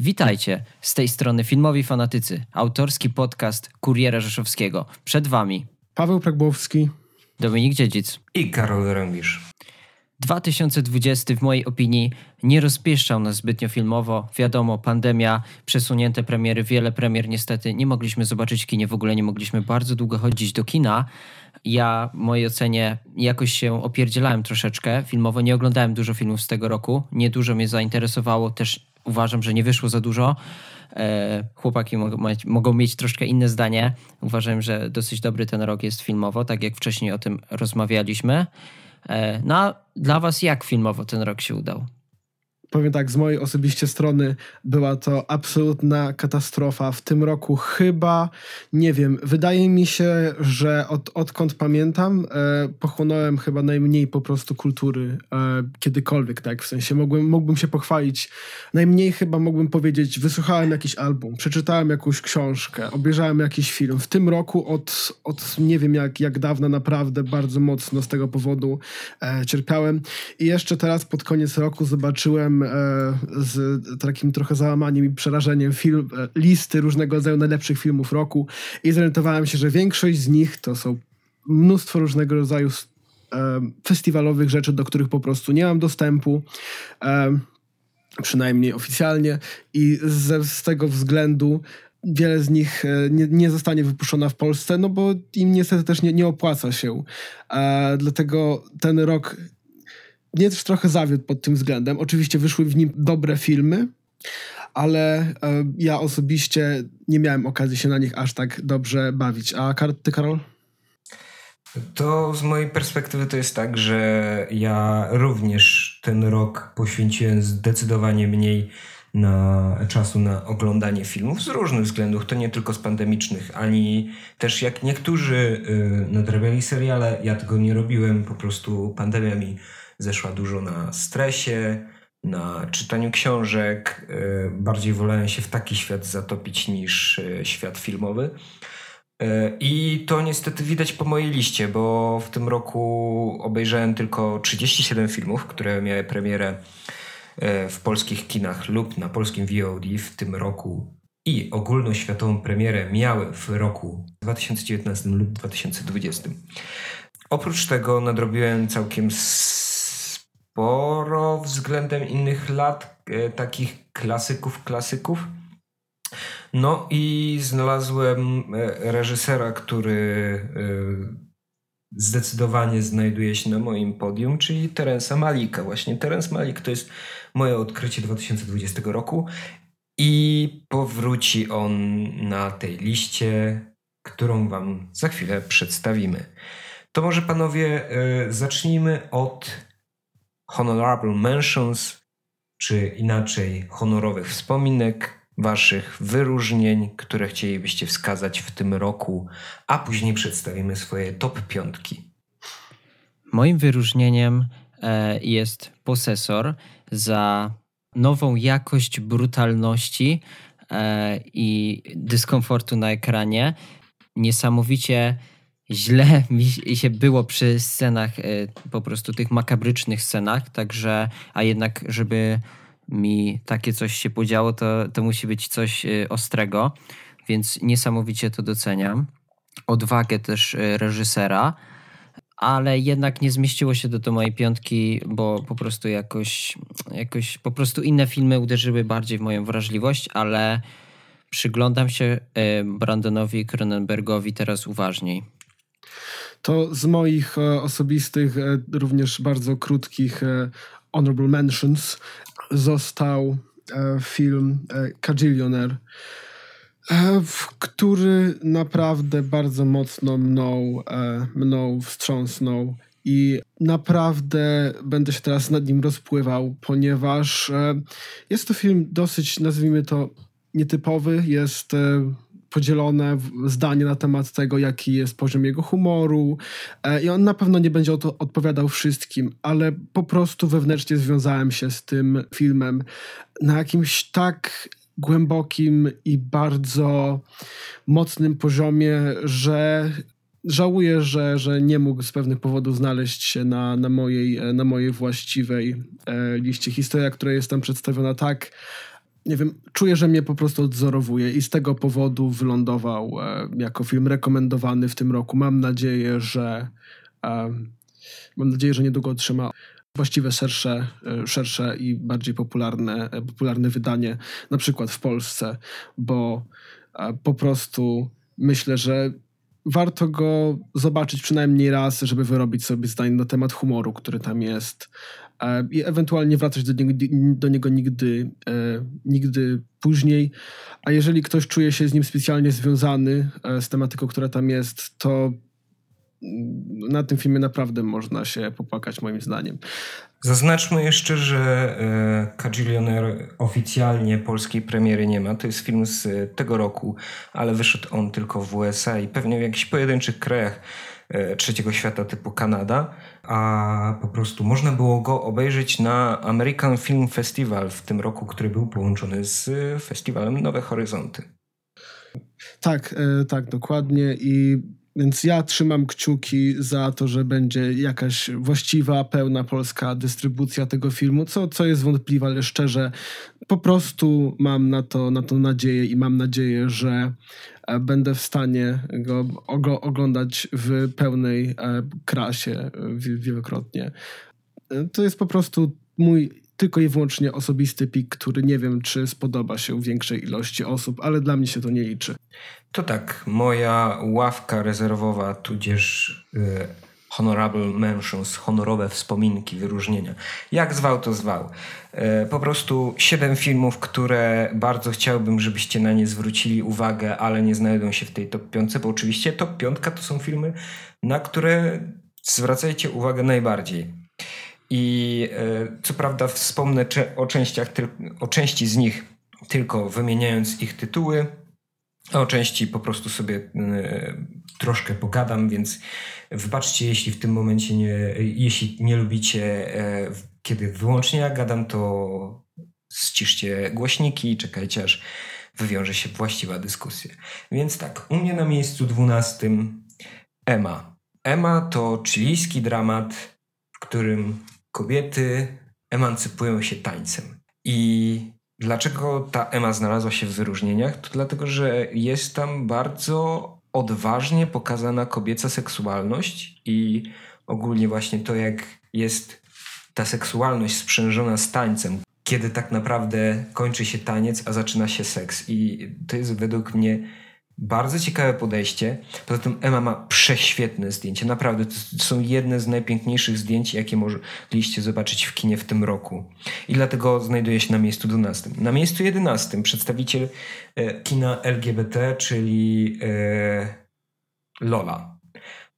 Witajcie, z tej strony Filmowi Fanatycy, autorski podcast Kuriera Rzeszowskiego. Przed Wami Paweł Pragbowski, Dominik Dziedzic i Karol Rębisz. 2020 w mojej opinii nie rozpieszczał nas zbytnio filmowo. Wiadomo, pandemia, przesunięte premiery, wiele premier niestety nie mogliśmy zobaczyć w kinie, w ogóle nie mogliśmy bardzo długo chodzić do kina. Ja w mojej ocenie jakoś się opierdzielałem troszeczkę filmowo, nie oglądałem dużo filmów z tego roku, nie dużo mnie zainteresowało, też uważam, że nie wyszło za dużo. E, chłopaki mogą mieć troszkę inne zdanie. Uważam, że dosyć dobry ten rok jest filmowo, tak jak wcześniej o tym rozmawialiśmy. E, no a dla Was jak filmowo ten rok się udał? Powiem tak, z mojej osobiście strony była to absolutna katastrofa. W tym roku chyba, nie wiem, wydaje mi się, że od, odkąd pamiętam, e, pochłonąłem chyba najmniej po prostu kultury e, kiedykolwiek, tak? W sensie mógłbym, mógłbym się pochwalić. Najmniej chyba mógłbym powiedzieć, wysłuchałem jakiś album, przeczytałem jakąś książkę, obejrzałem jakiś film. W tym roku od, od nie wiem jak, jak dawna naprawdę bardzo mocno z tego powodu e, cierpiałem. I jeszcze teraz pod koniec roku zobaczyłem E, z takim trochę załamaniem i przerażeniem film, e, listy różnego rodzaju najlepszych filmów roku i zorientowałem się, że większość z nich to są mnóstwo różnego rodzaju e, festiwalowych rzeczy, do których po prostu nie mam dostępu przynajmniej oficjalnie i z, z tego względu wiele z nich nie, nie, zostanie wypuszczona w Polsce, no bo im niestety też nie, nie opłaca się. E, dlatego ten rok mnie też trochę zawiódł pod tym względem. Oczywiście wyszły w nim dobre filmy, ale e, ja osobiście nie miałem okazji się na nich aż tak dobrze bawić. A ty, Karol? To z mojej perspektywy to jest tak, że ja również ten rok poświęciłem zdecydowanie mniej na czasu na oglądanie filmów z różnych względów, to nie tylko z pandemicznych, ani też jak niektórzy y, nadrabiali seriale, ja tego nie robiłem, po prostu pandemia mi zeszła dużo na stresie, na czytaniu książek. E, bardziej wolałem się w taki świat zatopić niż e, świat filmowy. E, I to niestety widać po mojej liście, bo w tym roku obejrzałem tylko 37 filmów, które miały premierę w polskich kinach lub na polskim VOD w tym roku i ogólnoświatową premierę miały w roku 2019 lub 2020. Oprócz tego nadrobiłem całkiem sporo względem innych lat, e, takich klasyków, klasyków. No i znalazłem e, reżysera, który e, zdecydowanie znajduje się na moim podium, czyli Terensa Malika. Właśnie Terence Malik to jest moje odkrycie 2020 roku i powróci on na tej liście, którą wam za chwilę przedstawimy. To może panowie zacznijmy od honorable mentions, czy inaczej honorowych wspominek, waszych wyróżnień, które chcielibyście wskazać w tym roku, a później przedstawimy swoje top piątki. Moim wyróżnieniem e, jest posesor za nową jakość brutalności e, i dyskomfortu na ekranie. Niesamowicie źle mi się było przy scenach, e, po prostu tych makabrycznych scenach, także, a jednak, żeby mi takie coś się podziało, to, to musi być coś e, ostrego, więc niesamowicie to doceniam. Odwagę też e, reżysera, ale jednak nie zmieściło się do, do mojej piątki, bo po prostu jakoś, jakoś po prostu inne filmy uderzyły bardziej w moją wrażliwość, ale przyglądam się Brandonowi Cronenbergowi teraz uważniej. To z moich e, osobistych, e, również bardzo krótkich e, honorable mentions został film Kajillionaire, który naprawdę bardzo mocno mną, mną wstrząsnął i naprawdę będę się teraz nad nim rozpływał, ponieważ jest to film dosyć, nazwijmy to, nietypowy. Jest podzielone zdanie na temat tego, jaki jest poziom jego humoru. E, I on na pewno nie będzie odpowiadał wszystkim, ale po prostu wewnętrznie związałem się z tym filmem na jakimś tak głębokim i bardzo mocnym poziomie, że żałuję, że, że nie mógł z pewnych powodów znaleźć się na, na, mojej, na mojej właściwej e, liście. Historia, która jest tam przedstawiona tak nie wiem, czuję, że mnie po prostu odzorowuje i z tego powodu wylądował e, jako film rekomendowany w tym roku. Mam nadzieję, że e, mam nadzieję, że niedługo otrzyma właściwe szersze, e, szersze i bardziej popularne, popularne wydanie, na przykład w Polsce, bo po prostu myślę, że warto go zobaczyć przynajmniej raz, żeby wyrobić sobie zdanie na temat humoru, który tam jest i ewentualnie wracać do niego, do niego nigdy, nigdy później. A jeżeli ktoś czuje się z nim specjalnie związany z tematyką, która tam jest, to na tym filmie naprawdę można się popłakać, moim zdaniem. Zaznaczmy jeszcze, że e, Kajillionaire oficjalnie polskiej premiery nie ma. To jest film z tego roku, ale wyszedł on tylko w USA i pewnie w jakichś pojedynczych krajach e, trzeciego świata typu Kanada, a po prostu można było go obejrzeć na American Film Festival w tym roku, który był połączony z festiwalem Nowe Horyzonty. Tak, e, tak, dokładnie i więc ja trzymam kciuki za to, że będzie jakaś właściwa, pełna polska dystrybucja tego filmu, co, co jest wątpliwe, ale szczerze po prostu mam na to, na to nadzieję i mam nadzieję, że e, będę w stanie go oglądać w pełnej e, krasie wielokrotnie. E, to jest po prostu mój tylko i wyłącznie osobisty pik, który nie wiem, czy spodoba się większej ilości osób, ale dla mnie się to nie liczy. To tak, moja ławka rezerwowa, tudzież honorable mentions, honorowe wspominki, wyróżnienia. Jak zwał, to zwał. Y, po prostu siedem filmów, które bardzo chciałbym, żebyście na nie zwrócili uwagę, ale nie znajdą się w tej top piątce, bo oczywiście top piątka to są filmy, na które zwracajcie uwagę najbardziej. I e, co prawda wspomnę o częściach, o części z nich tylko wymieniając ich tytuły, a o części po prostu sobie e, troszkę pogadam, więc wybaczcie, jeśli w tym momencie nie, jeśli nie lubicie, e, kiedy wyłącznie ja gadam, to ściszcie głośniki i czekajcie, aż wywiąże się właściwa dyskusja. Więc tak, u mnie na miejscu dwunastym Emma. Emma to chilijski dramat, w którym kobiety emancypują się tańcem. I dlaczego ta Ema znalazła się w wyróżnieniach? To dlatego, że jest tam bardzo odważnie pokazana kobieca seksualność i ogólnie właśnie to, jak jest ta seksualność sprzężona z tańcem, kiedy tak naprawdę kończy się taniec, a zaczyna się seks. I to jest według mnie bardzo ciekawe podejście. Poza tym Emma ma prześwietne zdjęcia. Naprawdę, to są jedne z najpiękniejszych zdjęć, jakie mogliście zobaczyć w kinie w tym roku. I dlatego znajduje się na miejscu 12. Na miejscu 11 przedstawiciel e, kina LGBT, czyli e, Lola.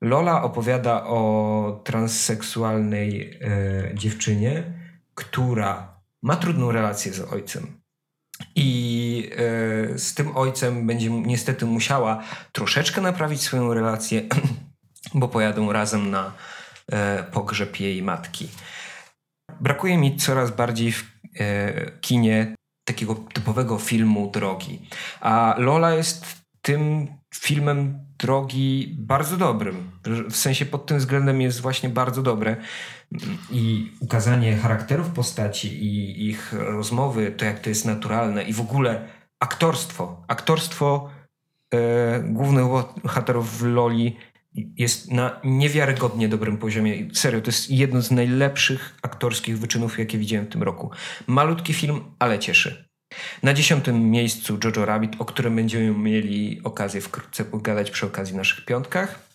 Lola opowiada o transseksualnej e, dziewczynie, która ma trudną relację z ojcem i e, z tym ojcem będzie niestety musiała troszeczkę naprawić swoją relację, bo pojadą razem na e, pogrzeb jej matki. Brakuje mi coraz bardziej w e, kinie takiego typowego filmu drogi. A Lola jest tym filmem drogi bardzo dobrym. W sensie pod tym względem jest właśnie bardzo dobre. I ukazanie charakterów postaci i ich rozmowy, to jak to jest naturalne i w ogóle aktorstwo. Aktorstwo e, głównych bohaterów w Loli jest na niewiarygodnie dobrym poziomie. Serio, to jest jedno z najlepszych aktorskich wyczynów, jakie widziałem w tym roku. Malutki film, ale cieszy. Na dziesiątym miejscu Jojo Rabbit, o którym będziemy mieli okazję wkrótce pogadać przy okazji naszych piątkach.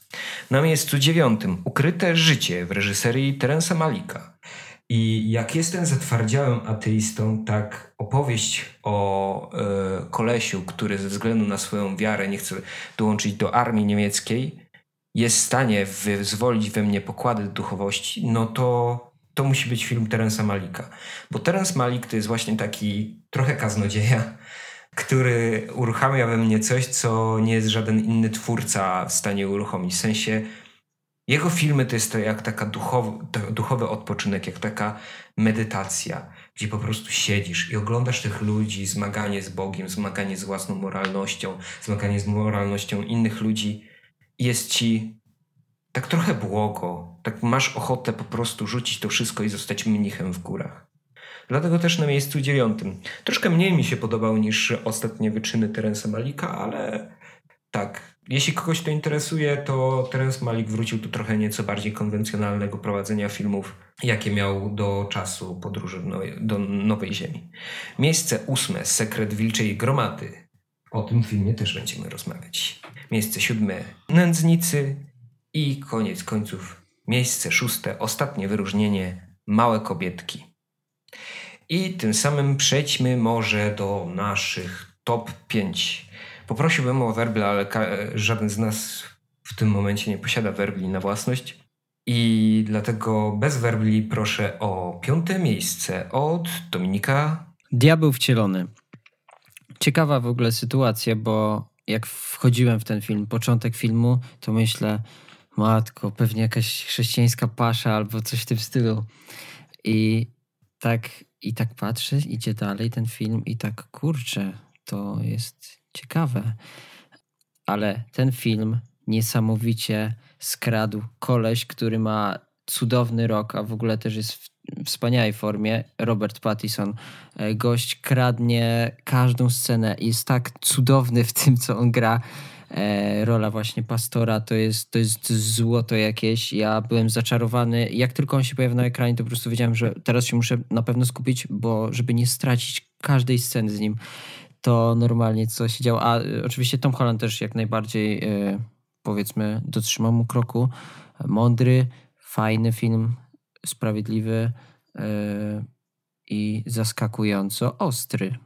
Na miejscu dziewiątym Ukryte życie w reżyserii Terensa Malika. I jak jestem zatwardziałym ateistą, tak opowieść o e, kolesiu, który ze względu na swoją wiarę nie chce dołączyć do armii niemieckiej, jest w stanie wyzwolić we mnie pokłady duchowości, no to to musi być film Terensa Malika. Bo Terence Malik to jest właśnie taki trochę kaznodzieja, który uruchamia we mnie coś, co nie jest żaden inny twórca w stanie uruchomić. W sensie jego filmy to jest to jak taka duchowy, duchowy odpoczynek, jak taka medytacja, gdzie po prostu siedzisz i oglądasz tych ludzi, zmaganie z Bogiem, zmaganie z własną moralnością, zmaganie z moralnością innych ludzi. Jest ci tak trochę błogo, tak masz ochotę po prostu rzucić to wszystko i zostać mnichem w górach. Dlatego też na miejscu dziewiątym. Troszkę mniej mi się podobał niż ostatnie wyczyny Terensa Malika, ale tak, jeśli kogoś to interesuje, to Terence Malik wrócił do trochę nieco bardziej konwencjonalnego prowadzenia filmów, jakie miał do czasu podróży do Nowej Ziemi. Miejsce ósme, Sekret Wilczej Gromady. O tym filmie też będziemy rozmawiać. Miejsce siódme, Nędznicy. I koniec końców, miejsce szóste, ostatnie wyróżnienie, Małe Kobietki. I tym samym przejdźmy może do naszych top 5. Poprosiłbym o werbel, ale żaden z nas w tym momencie nie posiada werbli na własność. I dlatego bez werbli proszę o piąte miejsce od Dominika. Diabeł wcielony. Ciekawa w ogóle sytuacja, bo jak wchodziłem w ten film, początek filmu, to myślę, matko, pewnie jakaś chrześcijańska pasza albo coś w tym stylu. I tak, i tak patrzę, idzie dalej ten film i tak, kurczę, to jest ciekawe. Ale ten film niesamowicie skradł koleś, który ma cudowny rok, a w ogóle też jest w wspaniałej formie. Robert Pattinson. E, gość kradnie każdą scenę. Jest tak cudowny w tym, co on gra. E, rola właśnie pastora to jest, to jest złoto jakieś. Ja byłem zaczarowany. Jak tylko on się pojawił na ekranie, to po prostu wiedziałem, że teraz się muszę na pewno skupić, bo żeby nie stracić każdej sceny z nim to normalnie co się działo. A y, oczywiście Tom Holland też jak najbardziej y, powiedzmy dotrzymał mu kroku. Mądry, fajny film, sprawiedliwy i zaskakująco ostry.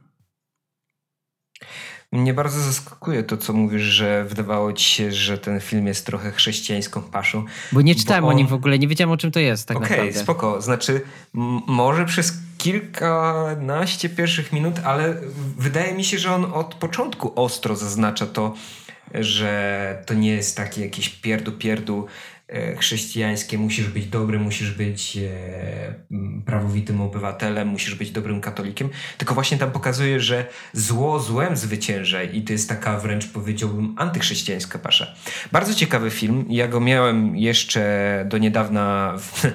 Mnie bardzo zaskakuje to, co mówisz, że wydawało ci się, że ten film jest trochę chrześcijańską paszą. Bo nie czytałem on... o nim w ogóle, nie wiedziałem o czym to jest tak okay, naprawdę. Okej, spoko. Znaczy, może przez kilkanaście pierwszych minut, ale wydaje mi się, że on od początku ostro zaznacza to, że to nie jest taki jakiś pierdu-pierdu E, chrześcijańskie, musisz być dobry, musisz być e, prawowitym obywatelem, musisz być dobrym katolikiem, tylko właśnie tam pokazuje, że zło złem zwycięża i to jest taka wręcz powiedziałbym antychrześcijańska pasza. Bardzo ciekawy film, ja go miałem jeszcze do niedawna w,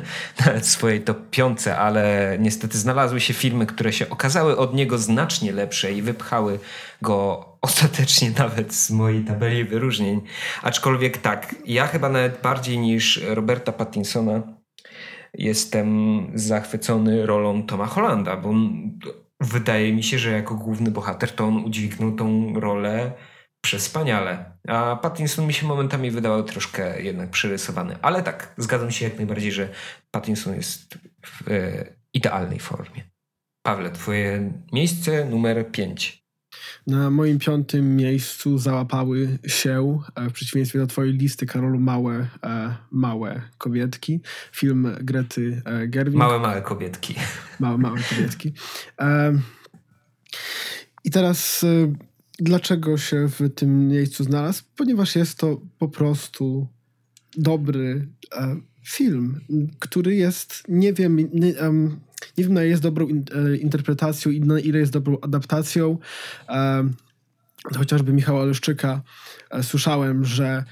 swojej top piątce, ale niestety znalazły się filmy, które się okazały od niego znacznie lepsze i wypchały go ostatecznie nawet z mojej tabeli wyróżnień. Aczkolwiek tak, ja chyba nawet bardziej niż Roberta Pattinsona jestem zachwycony rolą Toma Hollanda, bo wydaje mi się, że jako główny bohater to on udźwignął tą rolę przespaniale. A Pattinson mi się momentami wydawał troszkę jednak przerysowany. Ale tak, zgadzam się jak najbardziej, że Pattinson jest w e, idealnej formie. Pawle, twoje miejsce numer 5. Na moim piątym miejscu załapały się, e, w przeciwieństwie do twojej listy, Karolu, małe, e, małe kobietki. Film Grety e, Gerwig. Małe, małe kobietki. Małe, małe kobietki. I teraz dlaczego się w tym miejscu znalazł? Ponieważ jest to po prostu dobry film, który jest, nie wiem, nie, nie wiem, na ile jest dobrą in, e, interpretacją i na ile jest dobrą adaptacją. E, chociażby Michała Leszczyka e, słyszałem, że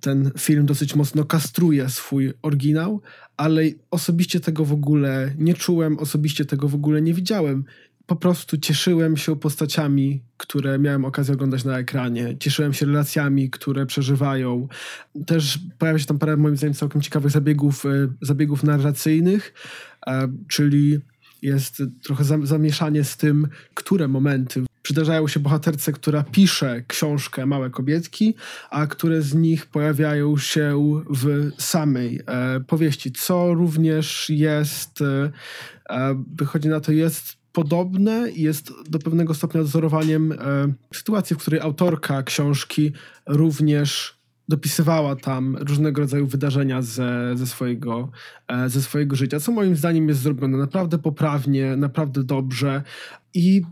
ten film dosyć mocno kastruje swój oryginał, ale osobiście tego w ogóle nie czułem, osobiście tego w ogóle nie widziałem. Po prostu cieszyłem się postaciami, które miałem okazję oglądać na ekranie. Cieszyłem się relacjami, które przeżywają. Też pojawia się tam parę, moim zdaniem, całkiem ciekawych zabiegów, zabiegów narracyjnych czyli jest trochę zamieszanie z tym, które momenty przydarzają się bohaterce, która pisze książkę Małe Kobietki, a które z nich pojawiają się w samej e, powieści, co również jest, e, e wychodzi na to, jest podobne jest do pewnego stopnia odzorowaniem e, sytuacji, w której autorka książki również dopisywała tam różnego rodzaju wydarzenia ze, ze, swojego, e, ze swojego życia, co moim zdaniem jest zrobione naprawdę poprawnie, naprawdę dobrze i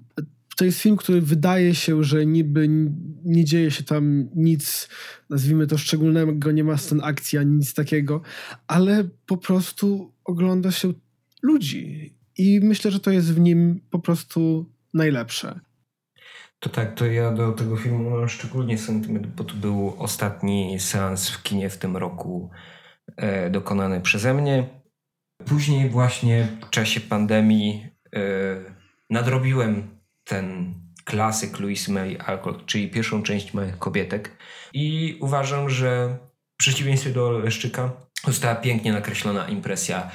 to jest film, który wydaje się, że niby nie dzieje się tam nic, nazwijmy to szczególnego, nie ma scen akcji ani nic takiego, ale po prostu ogląda się ludzi i myślę, że to jest w nim po prostu najlepsze. To tak, to ja do tego filmu mam szczególnie sentyment, bo to był ostatni seans w kinie w tym roku e, dokonany przeze mnie. Później właśnie w czasie pandemii nadrobiłem ten klasyk Louis May Alcott, czyli pierwszą część małych kobietek i uważam, że w przeciwieństwie do Leszczyka została pięknie nakreślona impresja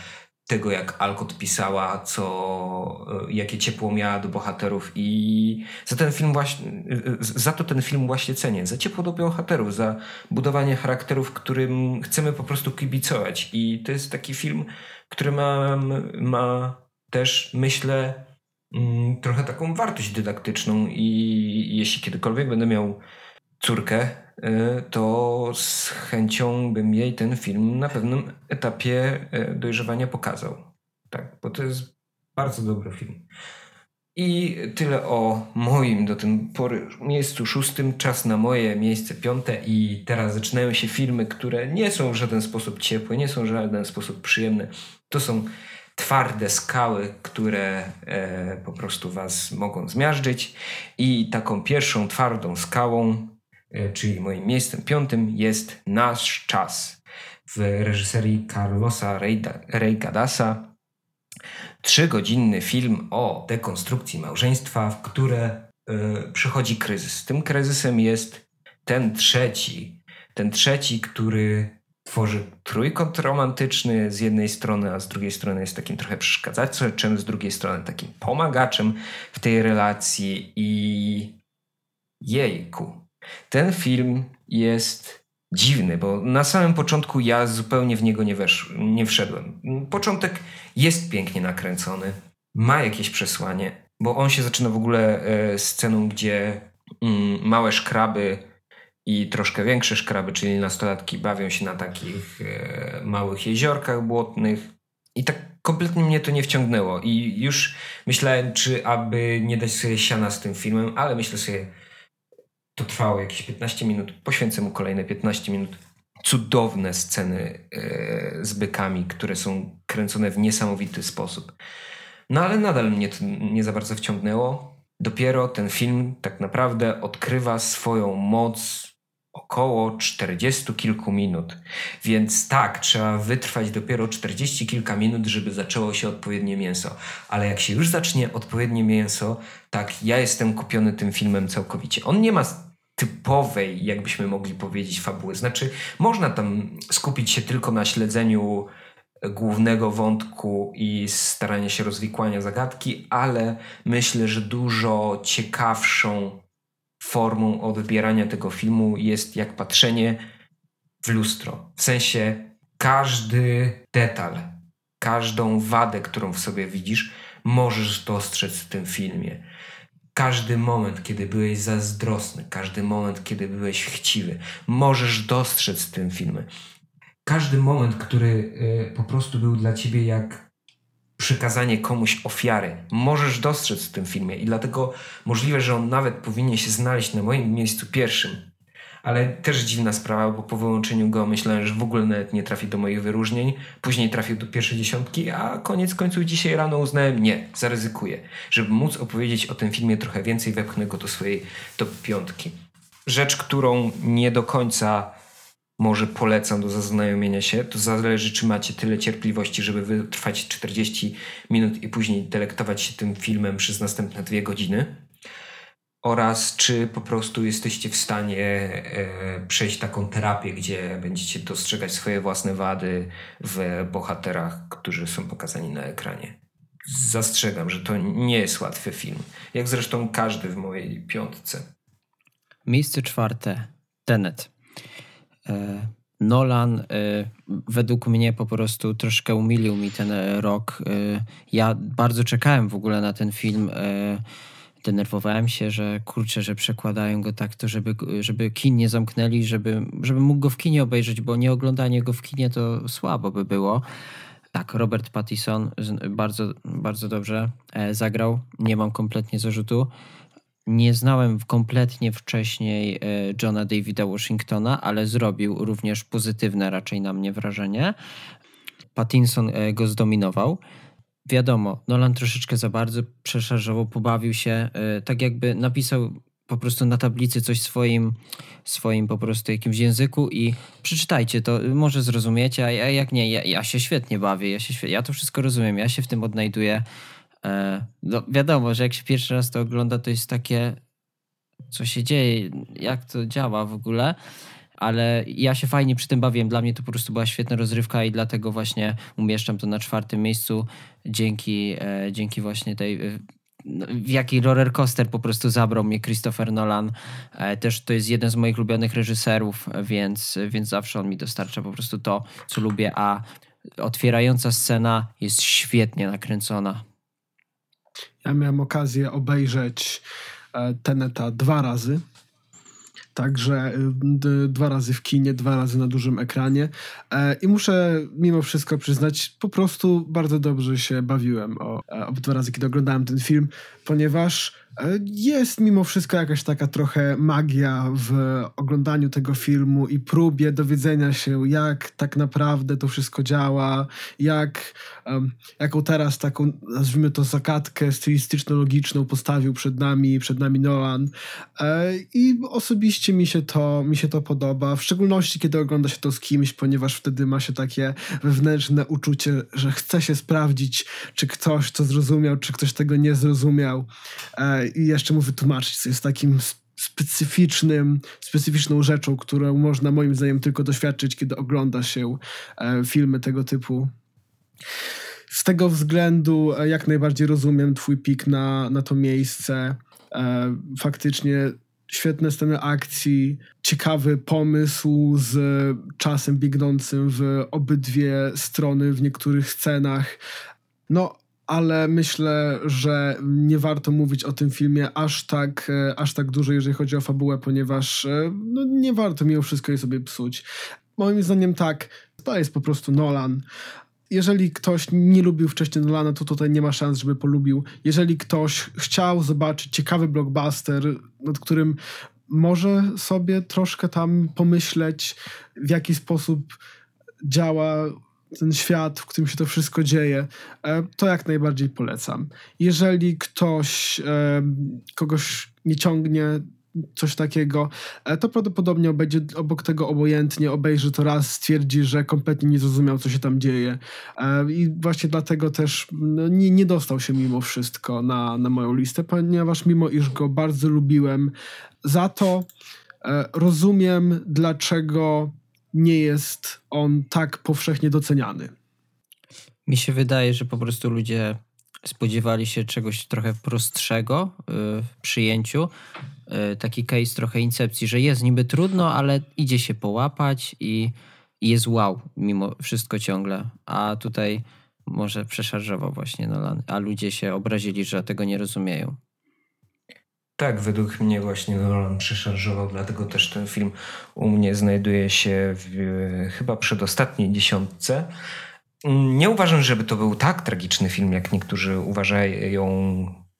tego, jak Alcott pisała, co, e, jakie ciepło miała do bohaterów i za ten film właśnie, e, za to ten film właśnie cenię, za ciepło do bohaterów, za budowanie charakterów, którym chcemy po prostu kibicować. I to jest taki film, który ma, ma też, myślę, mm, trochę taką wartość dydaktyczną i jeśli kiedykolwiek będę miał córkę, E, to z chęcią bym jej ten film na pewnym etapie e, dojrzewania pokazał. Tak, bo to jest bardzo dobry film. I tyle o moim do tej pory miejscu szóstym. Czas na moje miejsce piąte i teraz zaczynają się filmy, które nie są w żaden sposób ciepłe, nie są w żaden sposób przyjemne. To są twarde skały, które e, po prostu was mogą zmiażdżyć i taką pierwszą twardą skałą czyli moim miejscem piątym jest Nasz Czas w reżyserii Carlosa Reygadasa. Trzygodzinny film o dekonstrukcji małżeństwa, w które y, przychodzi kryzys. Tym kryzysem jest ten trzeci, ten trzeci, który tworzy trójkąt romantyczny z jednej strony, a z drugiej strony jest takim trochę przeszkadzaczem, z drugiej strony takim pomagaczem w tej relacji i jejku, ten film jest dziwny, bo na samym początku ja zupełnie w niego nie, wesz, nie wszedłem. Początek jest pięknie nakręcony, ma jakieś przesłanie, bo on się zaczyna w ogóle e, sceną, gdzie mm, małe szkraby i troszkę większe szkraby, czyli nastolatki, bawią się na takich e, małych jeziorkach błotnych. I tak kompletnie mnie to nie wciągnęło. I już myślałem, czy aby nie dać sobie siana z tym filmem, ale myślę sobie, to trwało jakieś 15 minut. Poświęcę mu kolejne 15 minut. Cudowne sceny e, z bykami, które są kręcone w niesamowity sposób. No ale nadal mnie to nie za bardzo wciągnęło. Dopiero ten film tak naprawdę odkrywa swoją moc około 40 kilku minut. Więc tak, trzeba wytrwać dopiero 40 kilka minut, żeby zaczęło się odpowiednie mięso. Ale jak się już zacznie odpowiednie mięso, tak, ja jestem kupiony tym filmem całkowicie. On nie ma typowej, jakbyśmy mogli powiedzieć, fabuły. Znaczy, można tam skupić się tylko na śledzeniu głównego wątku i starania się rozwikłania zagadki, ale myślę, że dużo ciekawszą formą odbierania tego filmu jest jak patrzenie w lustro. W sensie każdy detal, każdą wadę, którą w sobie widzisz, możesz dostrzec w tym filmie. Każdy moment, kiedy byłeś zazdrosny, każdy moment, kiedy byłeś chciwy, możesz dostrzec w tym filmie. Każdy moment, który y, po prostu był dla ciebie jak przykazanie komuś ofiary. Możesz dostrzec w tym filmie i dlatego możliwe, że on nawet powinien się znaleźć na moim miejscu pierwszym. Ale też dziwna sprawa, bo po wyłączeniu go myślałem, że w ogóle nawet nie trafi do moich wyróżnień. Później trafił do pierwszej dziesiątki, a koniec końców dzisiaj rano uznałem, nie, zaryzykuję. Żeby móc opowiedzieć o tym filmie trochę więcej, wepchnę go do swojej top piątki. Rzecz, którą nie do końca może polecam do zaznajomienia się. To zależy, czy macie tyle cierpliwości, żeby wytrwać 40 minut i później delektować się tym filmem przez następne dwie godziny. Oraz czy po prostu jesteście w stanie e, przejść taką terapię, gdzie będziecie dostrzegać swoje własne wady w bohaterach, którzy są pokazani na ekranie. Zastrzegam, że to nie jest łatwy film. Jak zresztą każdy w mojej piątce. Miejsce czwarte. Tenet. E, Nolan e, według mnie po prostu troszkę umilił mi ten rok. E, ja bardzo czekałem w ogóle na ten film. Denerwowałem się, że kurczę, że przekładają go tak, to żeby, żeby kin nie zamknęli, żeby, żeby mógł go w kinie obejrzeć, bo nie oglądanie go w kinie to słabo by było. Tak, Robert Pattinson bardzo, bardzo dobrze zagrał. Nie mam kompletnie zarzutu. Nie znałem kompletnie wcześniej e, Johna Davida Washingtona, ale zrobił również pozytywne raczej na mnie wrażenie. Pattinson e, go zdominował. Wiadomo, Nolan troszeczkę za bardzo przeszarżował, pobawił się, e, tak jakby napisał po prostu na tablicy coś swoim, swoim po prostu jakimś języku i przeczytajcie to, może zrozumiecie, a jak nie, ja, ja się świetnie bawię, ja, się, ja to wszystko rozumiem, ja się w tym odnajduję no wiadomo, że jak się pierwszy raz to ogląda, to jest takie, co się dzieje, jak to działa w ogóle. Ale ja się fajnie przy tym bawiłem. Dla mnie to po prostu była świetna rozrywka i dlatego właśnie umieszczam to na czwartym miejscu dzięki, e, dzięki właśnie tej e, no, w jaki roller coaster po prostu zabrał mnie Christopher Nolan. E, też to jest jeden z moich ulubionych reżyserów, więc, więc zawsze on mi dostarcza po prostu to, co lubię, a otwierająca scena jest świetnie nakręcona. Ja miałem okazję obejrzeć e, Teneta dwa razy. Także y, dwa razy w kinie, dwa razy na dużym ekranie. E, I muszę mimo wszystko przyznać, po prostu bardzo dobrze się bawiłem o, o dwa razy, kiedy oglądałem ten film, ponieważ E, jest mimo wszystko jakaś taka trochę magia w oglądaniu tego filmu i próbie dowiedzenia się, jak tak naprawdę to wszystko działa, jak, um, jaką teraz taką, nazwijmy to, zagadkę stylistyczno-logiczną postawił przed nami, przed nami Nolan. E, I osobiście mi się, to, mi się to podoba, w szczególności kiedy ogląda się to z kimś, ponieważ wtedy ma się takie wewnętrzne uczucie, że chce się sprawdzić, czy ktoś to zrozumiał, czy ktoś tego nie zrozumiał. E, i jeszcze mu wytłumaczyć, co jest takim specyficznym, specyficzną rzeczą, którą można moim zdaniem tylko doświadczyć, kiedy ogląda się e, filmy tego typu. Z tego względu e, jak najbardziej rozumiem twój pik na, na to miejsce. Faktycznie świetne sceny akcji, ciekawy pomysł z czasem biegnącym w obydwie strony w niektórych scenach. No, ale myślę, że nie warto mówić o tym filmie aż tak, e, aż tak dużo, jeżeli chodzi o fabułę, ponieważ e, no, nie warto mimo wszystko jej sobie psuć. Moim zdaniem tak, to jest po prostu Nolan. Jeżeli ktoś nie lubił wcześniej Nolana, to tutaj nie ma szans, żeby polubił. Jeżeli ktoś chciał zobaczyć ciekawy blockbuster, nad którym może sobie troszkę tam pomyśleć, w jaki sposób działa ten świat, w którym się to wszystko dzieje, e, to jak najbardziej polecam. Jeżeli ktoś e, kogoś nie ciągnie coś takiego, e, to prawdopodobnie będzie obok tego obojętnie, obejrzy to raz, stwierdzi, że kompletnie nie zrozumiał, co się tam dzieje. I właśnie dlatego też no, nie, nie dostał się mimo wszystko na, na moją listę, ponieważ mimo iż go bardzo lubiłem, za to rozumiem, dlaczego nie jest on tak powszechnie doceniany. Mi się wydaje, że po prostu ludzie spodziewali się czegoś trochę prostszego y, w przyjęciu. Y, taki case trochę incepcji, że jest niby trudno, ale idzie się połapać i, jest wow mimo wszystko ciągle. A tutaj może przeszarżował właśnie Nolan, a ludzie się obrazili, że tego nie rozumieją. Tak, według mnie właśnie Nolan przeszarżował, dlatego też ten film u mnie znajduje się w chyba przedostatniej dziesiątce. Nie uważam, żeby to był tak tragiczny film, jak niektórzy uważają,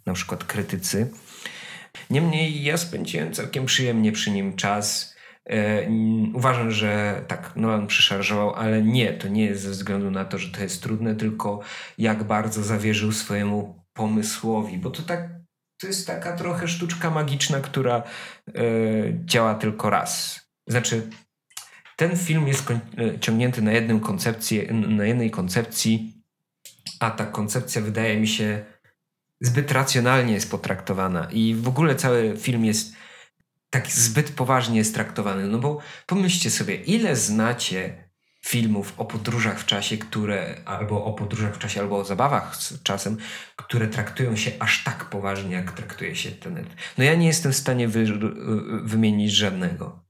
na przykład krytycy. Niemniej ja spędziłem całkiem przyjemnie przy nim czas. E, uważam, że tak, Nolan przeszarżował, ale nie, to nie jest ze względu na to, że to jest trudne, tylko jak bardzo zawierzył swojemu pomysłowi, bo to tak to jest taka trochę sztuczka magiczna, która y, działa tylko raz. Znaczy, ten film jest e, ciągnięty na, jednym koncepcji, na jednej koncepcji, a ta koncepcja wydaje mi się zbyt racjonalnie jest potraktowana i w ogóle cały film jest tak zbyt poważnie jest traktowany. No bo pomyślcie sobie, ile znacie filmów o podróżach w czasie, które albo o podróżach w czasie, albo o zabawach z czasem, które traktują się aż tak poważnie, jak traktuje się Tenet. No ja nie jestem w stanie wy, wymienić żadnego.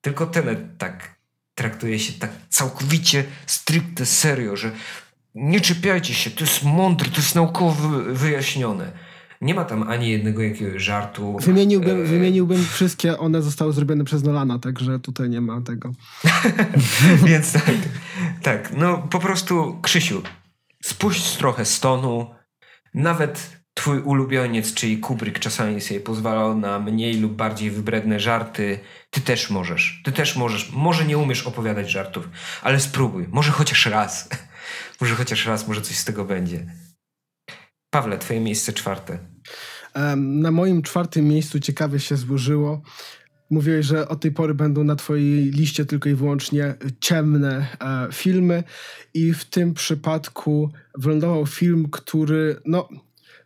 Tylko Tenet tak traktuje się tak całkowicie stricte serio, że nie czepiajcie się, to jest mądre, to jest naukowo wyjaśnione. Nie ma tam ani jednego jakiegoś żartu. Wymieniłbym, e... wymieniłbym wszystkie, one zostały zrobione przez Nolana, także tutaj nie ma tego. Więc tak, tak, no po prostu Krzysiu, spuść trochę stonu, nawet twój ulubioniec, czyli Kubrick czasami sobie pozwalał na mniej lub bardziej wybredne żarty. Ty też możesz. Ty też możesz. Może nie umiesz opowiadać żartów, ale spróbuj. Może chociaż raz. może chociaż raz, może coś z tego będzie. Pawle, twoje miejsce czwarte. Na moim czwartym miejscu ciekawie się złożyło. Mówiłeś, że od tej pory będą na twojej liście tylko i wyłącznie ciemne e, filmy i w tym przypadku wylądował film, który no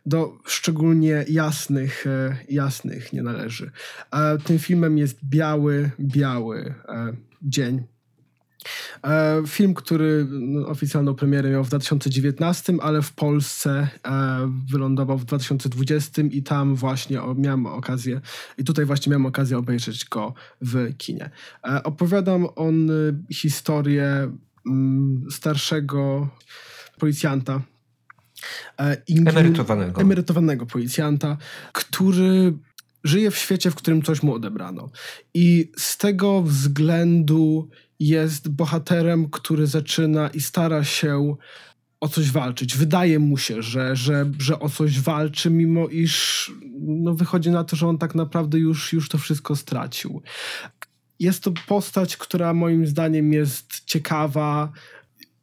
do szczególnie jasnych, e, jasnych nie należy. E, tym filmem jest Biały, Biały Dzień. Film, który no, oficjalną premierę miał w 2019, ale w Polsce wylądował w 2020 i tam właśnie miałem okazję, i tutaj właśnie miałem okazję obejrzeć go w kinie. Opowiadam on historię mm, starszego policjanta. E, emerytowanego. Emerytowanego policjanta, który żyje w świecie, w którym coś mu odebrano. I z tego względu jest bohaterem, który zaczyna i stara się o coś walczyć. Wydaje mu się, że, że, że o coś walczy, mimo iż no, wychodzi na to, że on tak naprawdę już, już to wszystko stracił. Jest to postać, która moim zdaniem jest ciekawa,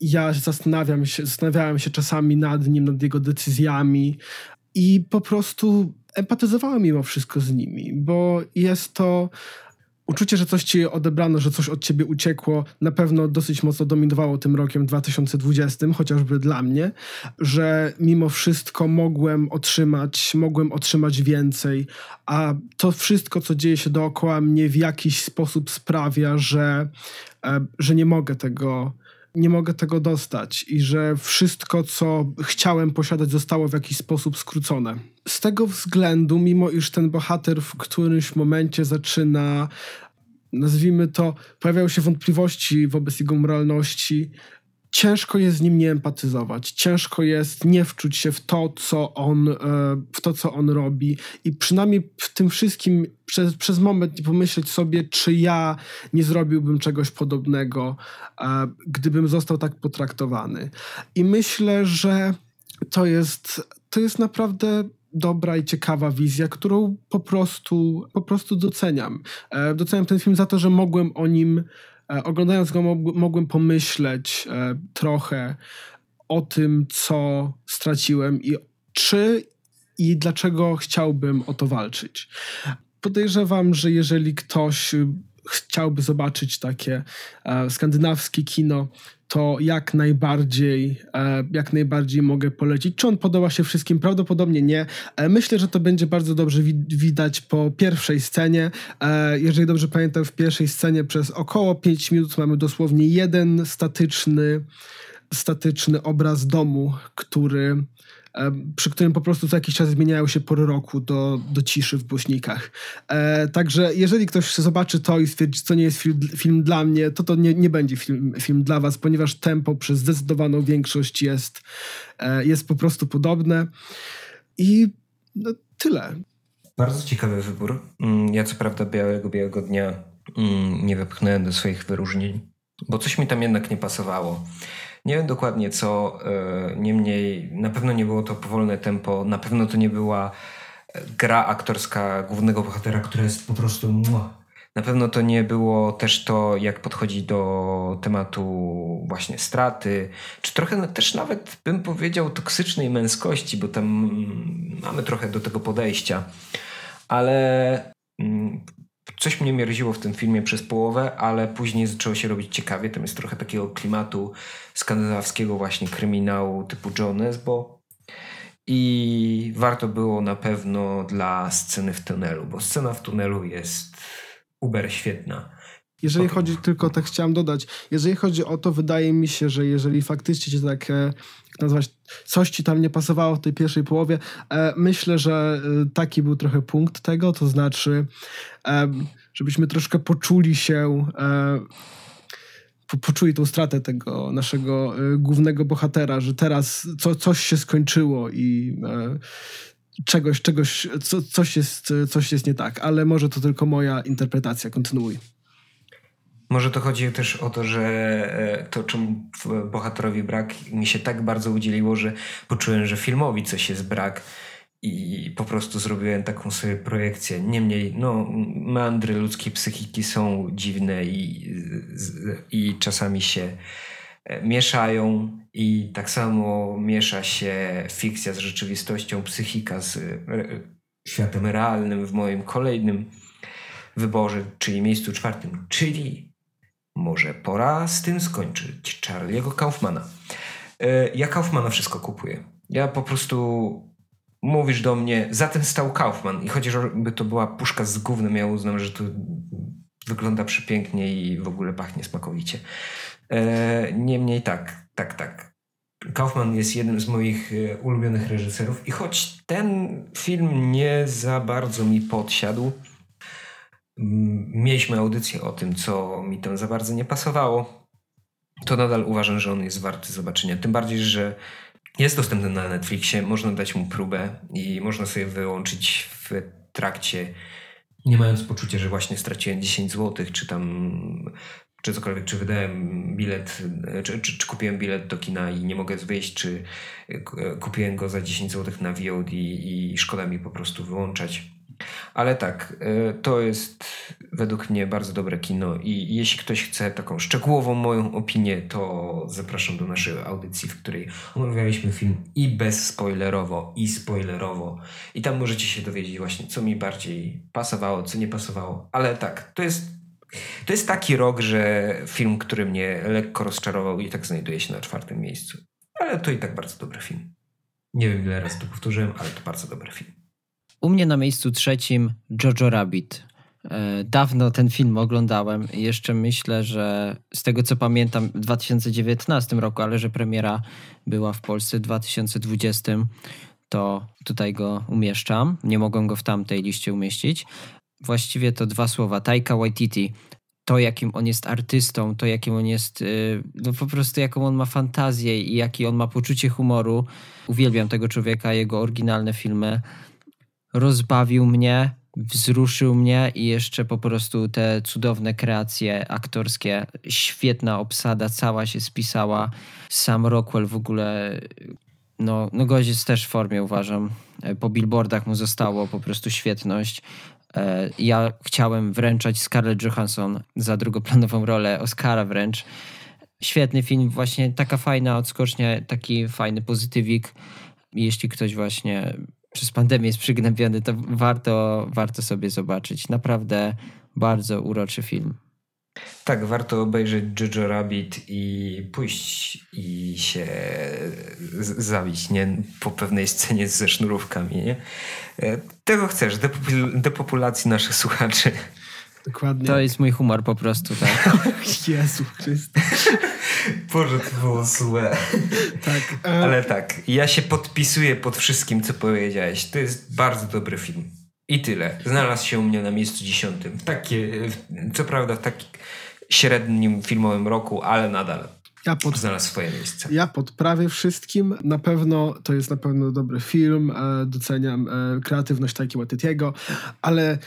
ja zastanawiam się, zastanawiałem się czasami nad nim, nad jego decyzjami i po prostu empatyzowałem mimo wszystko z nimi, bo jest to uczucie, że coś ci odebrano, że coś od ciebie uciekło, na pewno dosyć mocno dominowało tym rokiem 2020, chociażby dla mnie, że mimo wszystko mogłem otrzymać, mogłem otrzymać więcej, a to wszystko, co dzieje się dookoła mnie w jakiś sposób sprawia, że, e, że nie mogę tego nie mogę tego dostać i że wszystko, co chciałem posiadać, zostało w jakiś sposób skrócone. Z tego względu, mimo iż ten bohater w którymś momencie zaczyna, nazwijmy to, pojawiają się wątpliwości wobec jego moralności, ciężko jest z nim nie empatyzować, ciężko jest nie wczuć się w to, co on, e, w to, co on robi. I przynajmniej w tym wszystkim przez, przez moment pomyśleć sobie, czy ja nie zrobiłbym czegoś podobnego, e, gdybym został tak potraktowany. I myślę, że to jest, to jest naprawdę dobra i ciekawa wizja, którą po prostu, po prostu doceniam. E, doceniam ten film za to, że mogłem o nim E, oglądając go mogłem pomyśleć e, trochę o tym, co straciłem i czy i dlaczego chciałbym o to walczyć. Podejrzewam, że jeżeli ktoś chciałby zobaczyć takie e, skandynawskie kino, to jak najbardziej, e, jak najbardziej mogę polecić. Czy on podoba się wszystkim? Prawdopodobnie nie. E, myślę, że to będzie bardzo dobrze wi widać po pierwszej scenie. E, jeżeli dobrze pamiętam, w pierwszej scenie przez około 5 minut mamy dosłownie jeden statyczny, statyczny obraz domu, który przy którym po prostu co jakiś czas zmieniają się pory roku do, do ciszy w głośnikach. E, także jeżeli ktoś zobaczy to i stwierdzi, co nie jest film, film dla mnie, to to nie, nie będzie film, film dla was, ponieważ tempo przez zdecydowaną większość jest, e, jest po prostu podobne. I no, tyle. Bardzo ciekawy wybór. Mm, ja co prawda Białego Białego Dnia mm, nie wepchnąłem do swoich wyróżnień, bo coś mi tam jednak nie pasowało. Nie wiem dokładnie co, e, niemniej na pewno nie było to powolne tempo, na pewno to nie była e, gra aktorska głównego bohatera, która jest po prostu. Na pewno to nie było też to, jak podchodzi do tematu właśnie straty, czy trochę też nawet bym powiedział toksycznej męskości, bo tam mamy trochę do tego podejścia. Ale mm, coś mnie mierziło w tym filmie przez połowę, ale później zaczęło się robić ciekawie. Tam jest trochę takiego klimatu skandynawskiego właśnie kryminału typu Jones, i warto było na pewno dla sceny w tunelu, bo scena w tunelu jest uber świetna. Jeżeli chodzi, tylko tak chciałem dodać, jeżeli chodzi o to, wydaje mi się, że jeżeli faktycznie się tak, e, jak nazwać, coś ci tam nie pasowało w tej pierwszej połowie, e, myślę, że e, taki był trochę punkt tego, to znaczy, żebyśmy troszkę poczuli się poczuli tą stratę tego naszego głównego bohatera, że teraz co, coś się skończyło i czegoś, czegoś, co, coś, jest, coś jest nie tak, ale może to tylko moja interpretacja. Kontynuuj. Może to chodzi też o to, że e, to, czym bohaterowi brak, mi się tak bardzo udzieliło, że poczułem, że filmowi coś jest brak i po prostu zrobiłem taką sobie projekcję. Niemniej, no, meandry ludzkiej psychiki są dziwne i, i czasami się e, mieszają i tak samo miesza się fikcja z rzeczywistością, psychika z e, światem realnym w moim kolejnym wyborze, czyli miejscu czwartym, czyli może pora z tym skończyć. Charlie'ego Kaufmana. E, ja Kaufmana wszystko kupuję. Ja po prostu mówisz do mnie, za tym stał Kaufman i chociażby to była puszka z gównem, ja uznam, że to wygląda przepięknie i w ogóle pachnie smakowicie. E, niemniej tak, tak, tak. Kaufman jest jednym z moich e, ulubionych reżyserów i choć ten film nie za bardzo mi podsiadł, mieliśmy audycję o tym, co mi tam za bardzo nie pasowało, to nadal uważam, że on jest warty zobaczenia. Tym bardziej, że jest dostępny na Netflixie, można dać mu próbę i można sobie wyłączyć w trakcie, nie mając poczucia, że właśnie straciłem 10 zł, czy tam czy cokolwiek, czy wydałem bilet, czy, czy, czy, kupiłem bilet do kina i nie mogę wyjść, czy kupiłem go za 10 zł na VOD i szkoda mi po prostu wyłączać. Ale tak, e, to jest według mnie bardzo dobre kino i jeśli ktoś chce taką szczegółową moją opinię, to zapraszam do naszej audycji, w której omawialiśmy film i bezspoilerowo, i spoilerowo. I tam możecie się dowiedzieć właśnie, co mi bardziej pasowało, co nie pasowało. Ale tak, to jest, to jest taki rok, że film, który mnie lekko rozczarował i tak znajduje się na czwartym miejscu. Ale to i tak bardzo dobry film. Nie wiem ile razy to powtórzyłem, ale to bardzo dobry film. U mnie na miejscu trzecim Jojo Rabbit. E, dawno ten film oglądałem. Jeszcze myślę, że z tego co pamiętam w 2019 roku, ale że premiera była w Polsce w 2020, to tutaj go umieszczam. Nie mogłem go w tamtej liście umieścić. Właściwie to dwa słowa. Taika Waititi. To, jakim on jest artystą, to, jakim on jest, y, no po prostu jaką on ma fantazję i jaki on ma poczucie humoru. Uwielbiam tego człowieka, jego oryginalne filmy rozbawił mnie, wzruszył mnie i jeszcze po prostu te cudowne kreacje aktorskie, świetna obsada, cała się spisała. Sam Rockwell w ogóle, no, no gość jest też w formie uważam. Po billboardach mu zostało po prostu świetność. E, ja chciałem wręczać Scarlett Johansson za drugoplanową rolę, Oscara wręcz. Świetny film, właśnie taka fajna odskocznia, taki fajny pozytywik. Jeśli ktoś właśnie przez pandemię jest przygnębiony, to warto, warto sobie zobaczyć. Naprawdę bardzo uroczy film. Tak, warto obejrzeć Jojo Rabbit i pójść i się zabić, nie? Po pewnej scenie ze sznurówkami, nie? E, tego chcesz, depopulacji naszych słuchaczy. Dokładnie. To jest mój humor po prostu, tak. Jezu Chryste. Boże, to było złe. Tak. E... Ale tak, ja się podpisuję pod wszystkim, co powiedziałeś. To jest bardzo dobry film. I tyle. Znalazł się u mnie na miejscu dziesiątym. Takie, co prawda w takim średnim filmowym roku, ale nadal ja pod, znalazł swoje miejsce. Ja pod prawie wszystkim. Na pewno to jest na pewno dobry film. E, doceniam e, kreatywność Taiki Waititiego, ale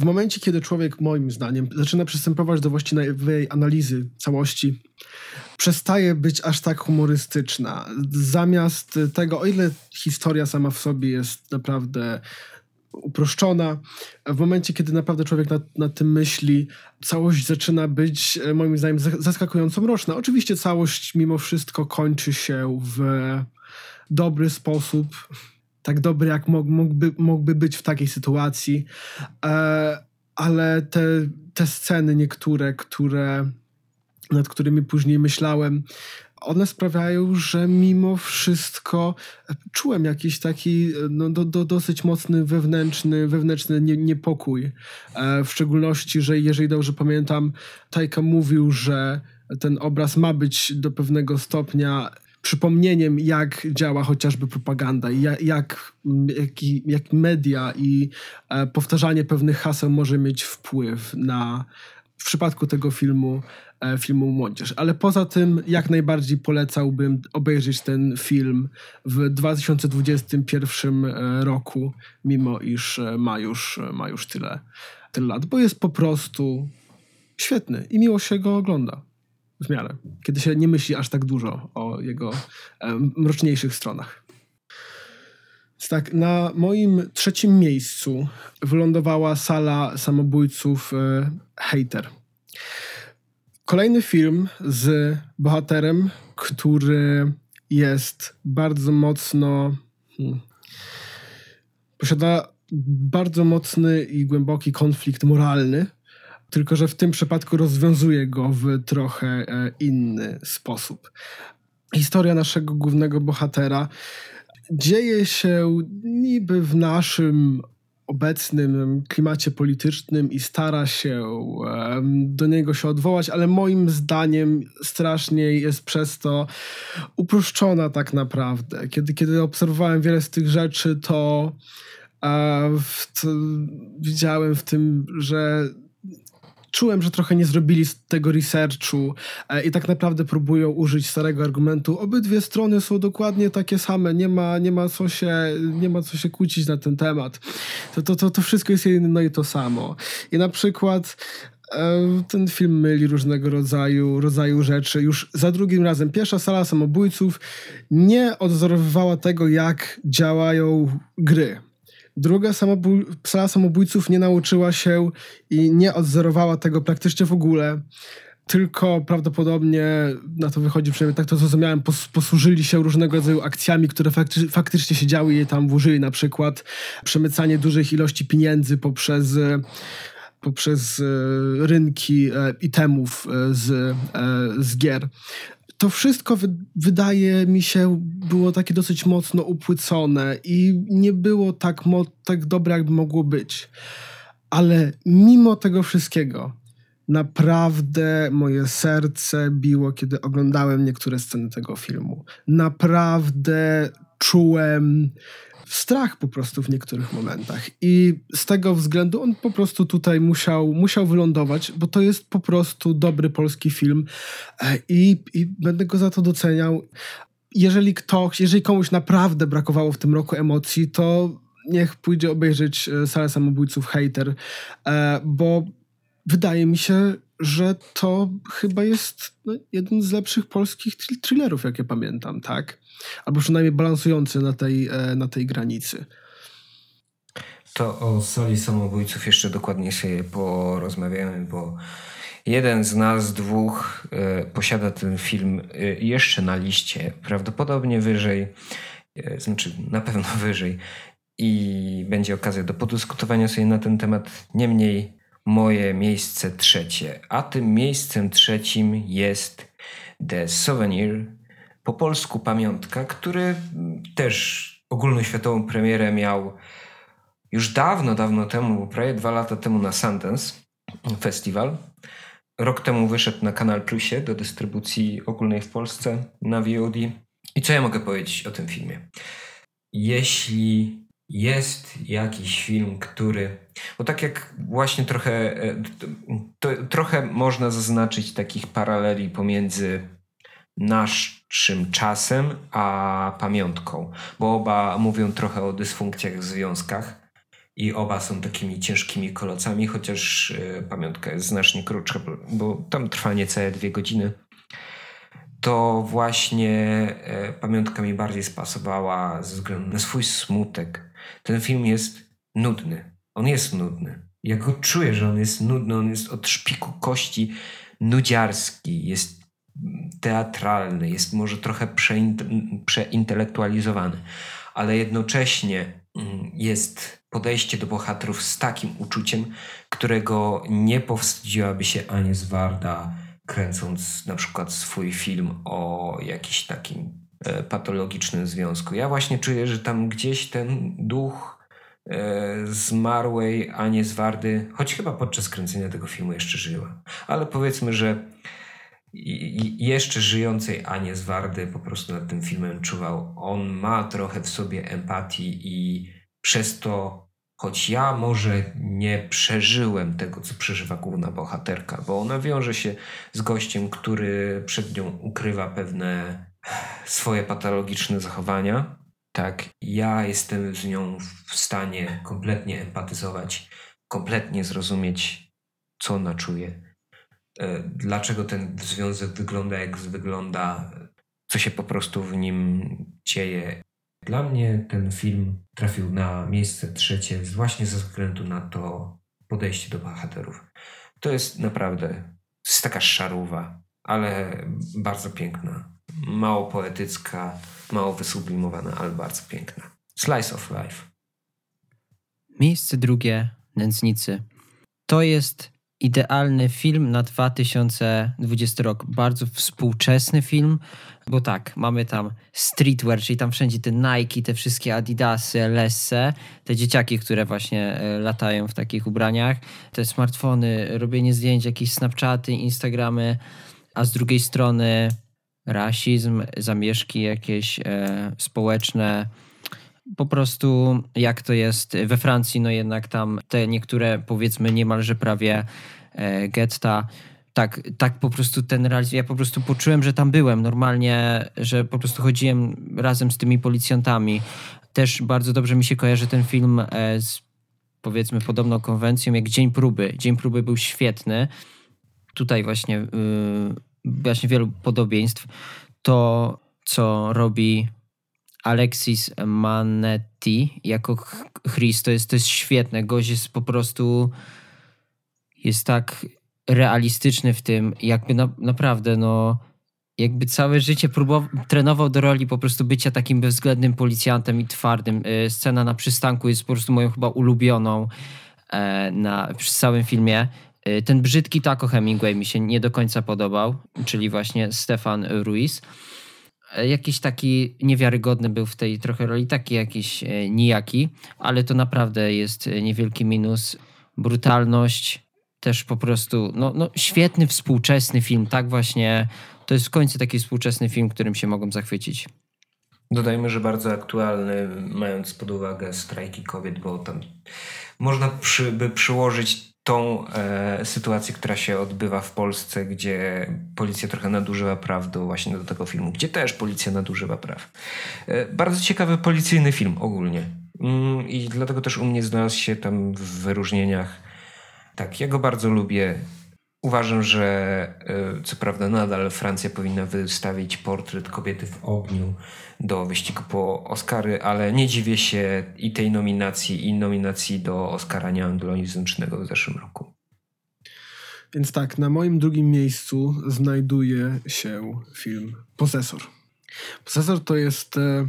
w momencie, kiedy człowiek, moim zdaniem, zaczyna przystępować do właściwej analizy całości, przestaje być aż tak humorystyczna. Zamiast tego, o ile historia sama w sobie jest naprawdę uproszczona, w momencie, kiedy naprawdę człowiek nad, nad tym myśli, całość zaczyna być, moim zdaniem, zaskakująco mroczna. Oczywiście całość mimo wszystko kończy się w dobry sposób tak dobry, jak mógłby, mógłby być w takiej sytuacji. E, ale te, te sceny niektóre, które, nad którymi później myślałem, one sprawiają, że mimo wszystko czułem jakiś taki no, do, do, dosyć mocny wewnętrzny, wewnętrzny nie, niepokój. E, w szczególności, że jeżeli dobrze pamiętam, Tajka mówił, że ten obraz ma być do pewnego stopnia przypomnieniem, jak działa chociażby propaganda jak, jak, jak media i e, powtarzanie pewnych haseł może mieć wpływ na w przypadku tego filmu, e, filmu Młodzież. Ale poza tym jak najbardziej polecałbym obejrzeć ten film w 2021 e, roku, mimo iż ma już, ma już tyle, tyle lat, bo jest po prostu świetny i miło się go ogląda w miarę. Kiedy się nie myśli aż tak dużo o jego e, mroczniejszych stronach. Tak, na moim trzecim miejscu wylądowała sala samobójców e, Hater. Kolejny film z bohaterem, który jest bardzo mocno. Hmm, posiada bardzo mocny i głęboki konflikt moralny tylko że w tym przypadku rozwiązuje go w trochę e, inny sposób. Historia naszego głównego bohatera dzieje się niby w naszym obecnym klimacie politycznym i stara się do niego się odwołać, ale moim zdaniem strasznie jest przez to uproszczona tak naprawdę. Kiedy, kiedy obserwowałem wiele z tych rzeczy, to, to widziałem w tym, że czułem, że trochę nie zrobili tego researchu e, i tak naprawdę próbują użyć starego argumentu. Obydwie strony są dokładnie takie same, nie ma, nie ma, co, się, nie ma co się kłócić na ten temat. To, to, to, to wszystko jest jedno i to samo. I na przykład e, ten film myli różnego rodzaju, rodzaju rzeczy. Już za drugim razem pierwsza sala samobójców nie odzorowywała tego, jak działają gry. Druga sala samobójców nie nauczyła się i nie odzorowała tego praktycznie w ogóle. Tylko prawdopodobnie na to wychodzi przynajmniej tak to zrozumiałem, pos, posłużyli się różnego rodzaju akcjami, które fakty, faktycznie się działy i je tam włożyli, na przykład przemycanie dużych ilości pieniędzy poprzez poprzez e, rynki e, itemów e, z, z gier to wszystko wydaje mi się było takie dosyć mocno upłycone i nie było tak, tak dobre, jakby mogło być. Ale mimo tego wszystkiego, naprawdę moje serce biło, kiedy oglądałem niektóre sceny tego filmu. Naprawdę czułem strach po prostu w niektórych momentach. I z tego względu on po prostu tutaj musiał, musiał wylądować, bo to jest po prostu dobry polski film e, i, i będę go za to doceniał. Jeżeli ktoś, jeżeli komuś naprawdę brakowało w tym roku emocji, to niech pójdzie obejrzeć e, Salę Samobójców Hater, e, bo wydaje mi się, że to chyba jest no, jeden z lepszych polskich thrillerów, jakie pamiętam, tak? Albo przynajmniej balansujący na tej, e, na tej granicy. To o soli samobójców jeszcze dokładnie sobie porozmawiamy, bo jeden z nas dwóch y, posiada ten film y, jeszcze na liście, prawdopodobnie wyżej, y, znaczy na pewno wyżej i będzie okazja do podyskutowania sobie na ten temat. Niemniej moje miejsce trzecie, a tym miejscem trzecim jest The Souvenir, po polsku Pamiątka, który też ogólnoświatową premierę miał już dawno, dawno temu, prawie dwa lata temu na Sundance Festival. Rok temu wyszedł na Kanal Plusie do dystrybucji ogólnej w Polsce na VOD. I co ja mogę powiedzieć o tym filmie? Jeśli jest jakiś film, który. Bo tak jak właśnie trochę. E, to, trochę można zaznaczyć takich paraleli pomiędzy naszym czasem a pamiątką, bo oba mówią trochę o dysfunkcjach w związkach i oba są takimi ciężkimi kolocami, chociaż e, pamiątka jest znacznie krótsza, bo tam trwa niecałe dwie godziny. To właśnie e, pamiątka mi bardziej spasowała ze względu na swój smutek. Ten film jest nudny. On jest nudny. Ja go czuję, że on jest nudny. On jest od szpiku kości nudziarski. Jest teatralny, jest może trochę przeintelektualizowany, ale jednocześnie mm, jest podejście do bohaterów z takim uczuciem, którego nie powstydziłaby się Anie Zwarda, kręcąc na przykład swój film o jakimś takim patologicznym związku. Ja właśnie czuję, że tam gdzieś ten duch e, zmarłej Anie Zwardy, choć chyba podczas kręcenia tego filmu jeszcze żyła, ale powiedzmy, że jeszcze żyjącej Anie Zwardy po prostu nad tym filmem czuwał. On ma trochę w sobie empatii i przez to, choć ja może nie przeżyłem tego, co przeżywa główna bohaterka, bo ona wiąże się z gościem, który przed nią ukrywa pewne swoje patologiczne zachowania. Tak, ja jestem z nią w stanie kompletnie empatyzować, kompletnie zrozumieć, co ona czuje E, dlaczego ten związek wygląda jak wygląda, co się po prostu w nim dzieje. Dla mnie ten film trafił na miejsce trzecie właśnie ze względu na to podejście do bohaterów. To jest naprawdę, to jest taka szaruwa, ale bardzo piękna. Mało poetycka, mało wysublimowana, ale bardzo piękna. Slice of life. Miejsce drugie, Nędznicy. To jest idealny film na 2020 rok. Bardzo współczesny film, bo tak, mamy tam streetwear, czyli tam wszędzie te Nike, te wszystkie Adidasy, Lesse, te dzieciaki, które właśnie e, latają w takich ubraniach, te smartfony, robienie zdjęć, jakieś Snapchaty, Instagramy, a z drugiej strony rasizm, zamieszki jakieś e, społeczne, po prostu jak to jest we Francji, no jednak tam te niektóre powiedzmy niemalże prawie e, getta, tak, tak po prostu ten realizm, ja po prostu poczułem, że tam byłem normalnie, że po prostu chodziłem razem z tymi policjantami. Też bardzo dobrze mi się kojarzy ten film e, z powiedzmy podobną konwencją jak Dzień Próby. Dzień Próby był świetny. Tutaj właśnie, y, właśnie wielu podobieństw. To, co robi Alexis Manetti jako Chris, to jest, to jest świetne. Gość jest po prostu jest tak realistyczny w tym, jakby na, naprawdę, no jakby całe życie próbował, trenował do roli po prostu bycia takim bezwzględnym policjantem i twardym. Y, scena na przystanku jest po prostu moją chyba ulubioną e, na, przy całym filmie. Y, ten brzydki tako Hemingway mi się nie do końca podobał, czyli właśnie Stefan Ruiz. E, jakiś taki niewiarygodny był w tej trochę roli, taki jakiś e, nijaki, ale to naprawdę jest niewielki minus. Brutalność, też po prostu no, no, świetny, współczesny film, tak właśnie. To jest w końcu taki współczesny film, którym się mogą zachwycić. Dodajmy, że bardzo aktualny, mając pod uwagę strajki kobiet, bo tam można przy, by przyłożyć tą e, sytuację, która się odbywa w Polsce, gdzie policja trochę nadużywa praw do właśnie do tego filmu, gdzie też policja nadużywa praw. E, bardzo ciekawy policyjny film ogólnie. Mm, I dlatego też u mnie znalazł się tam w wyróżnieniach tak, ja go bardzo lubię. Uważam, że e, co prawda nadal Francja powinna wystawić portret kobiety w ogniu do wyścigu po Oscary, ale nie dziwię się i tej nominacji, i nominacji do Oscara nieanglojęzycznego w zeszłym roku. Więc tak, na moim drugim miejscu znajduje się film Posesor. Posesor to jest e,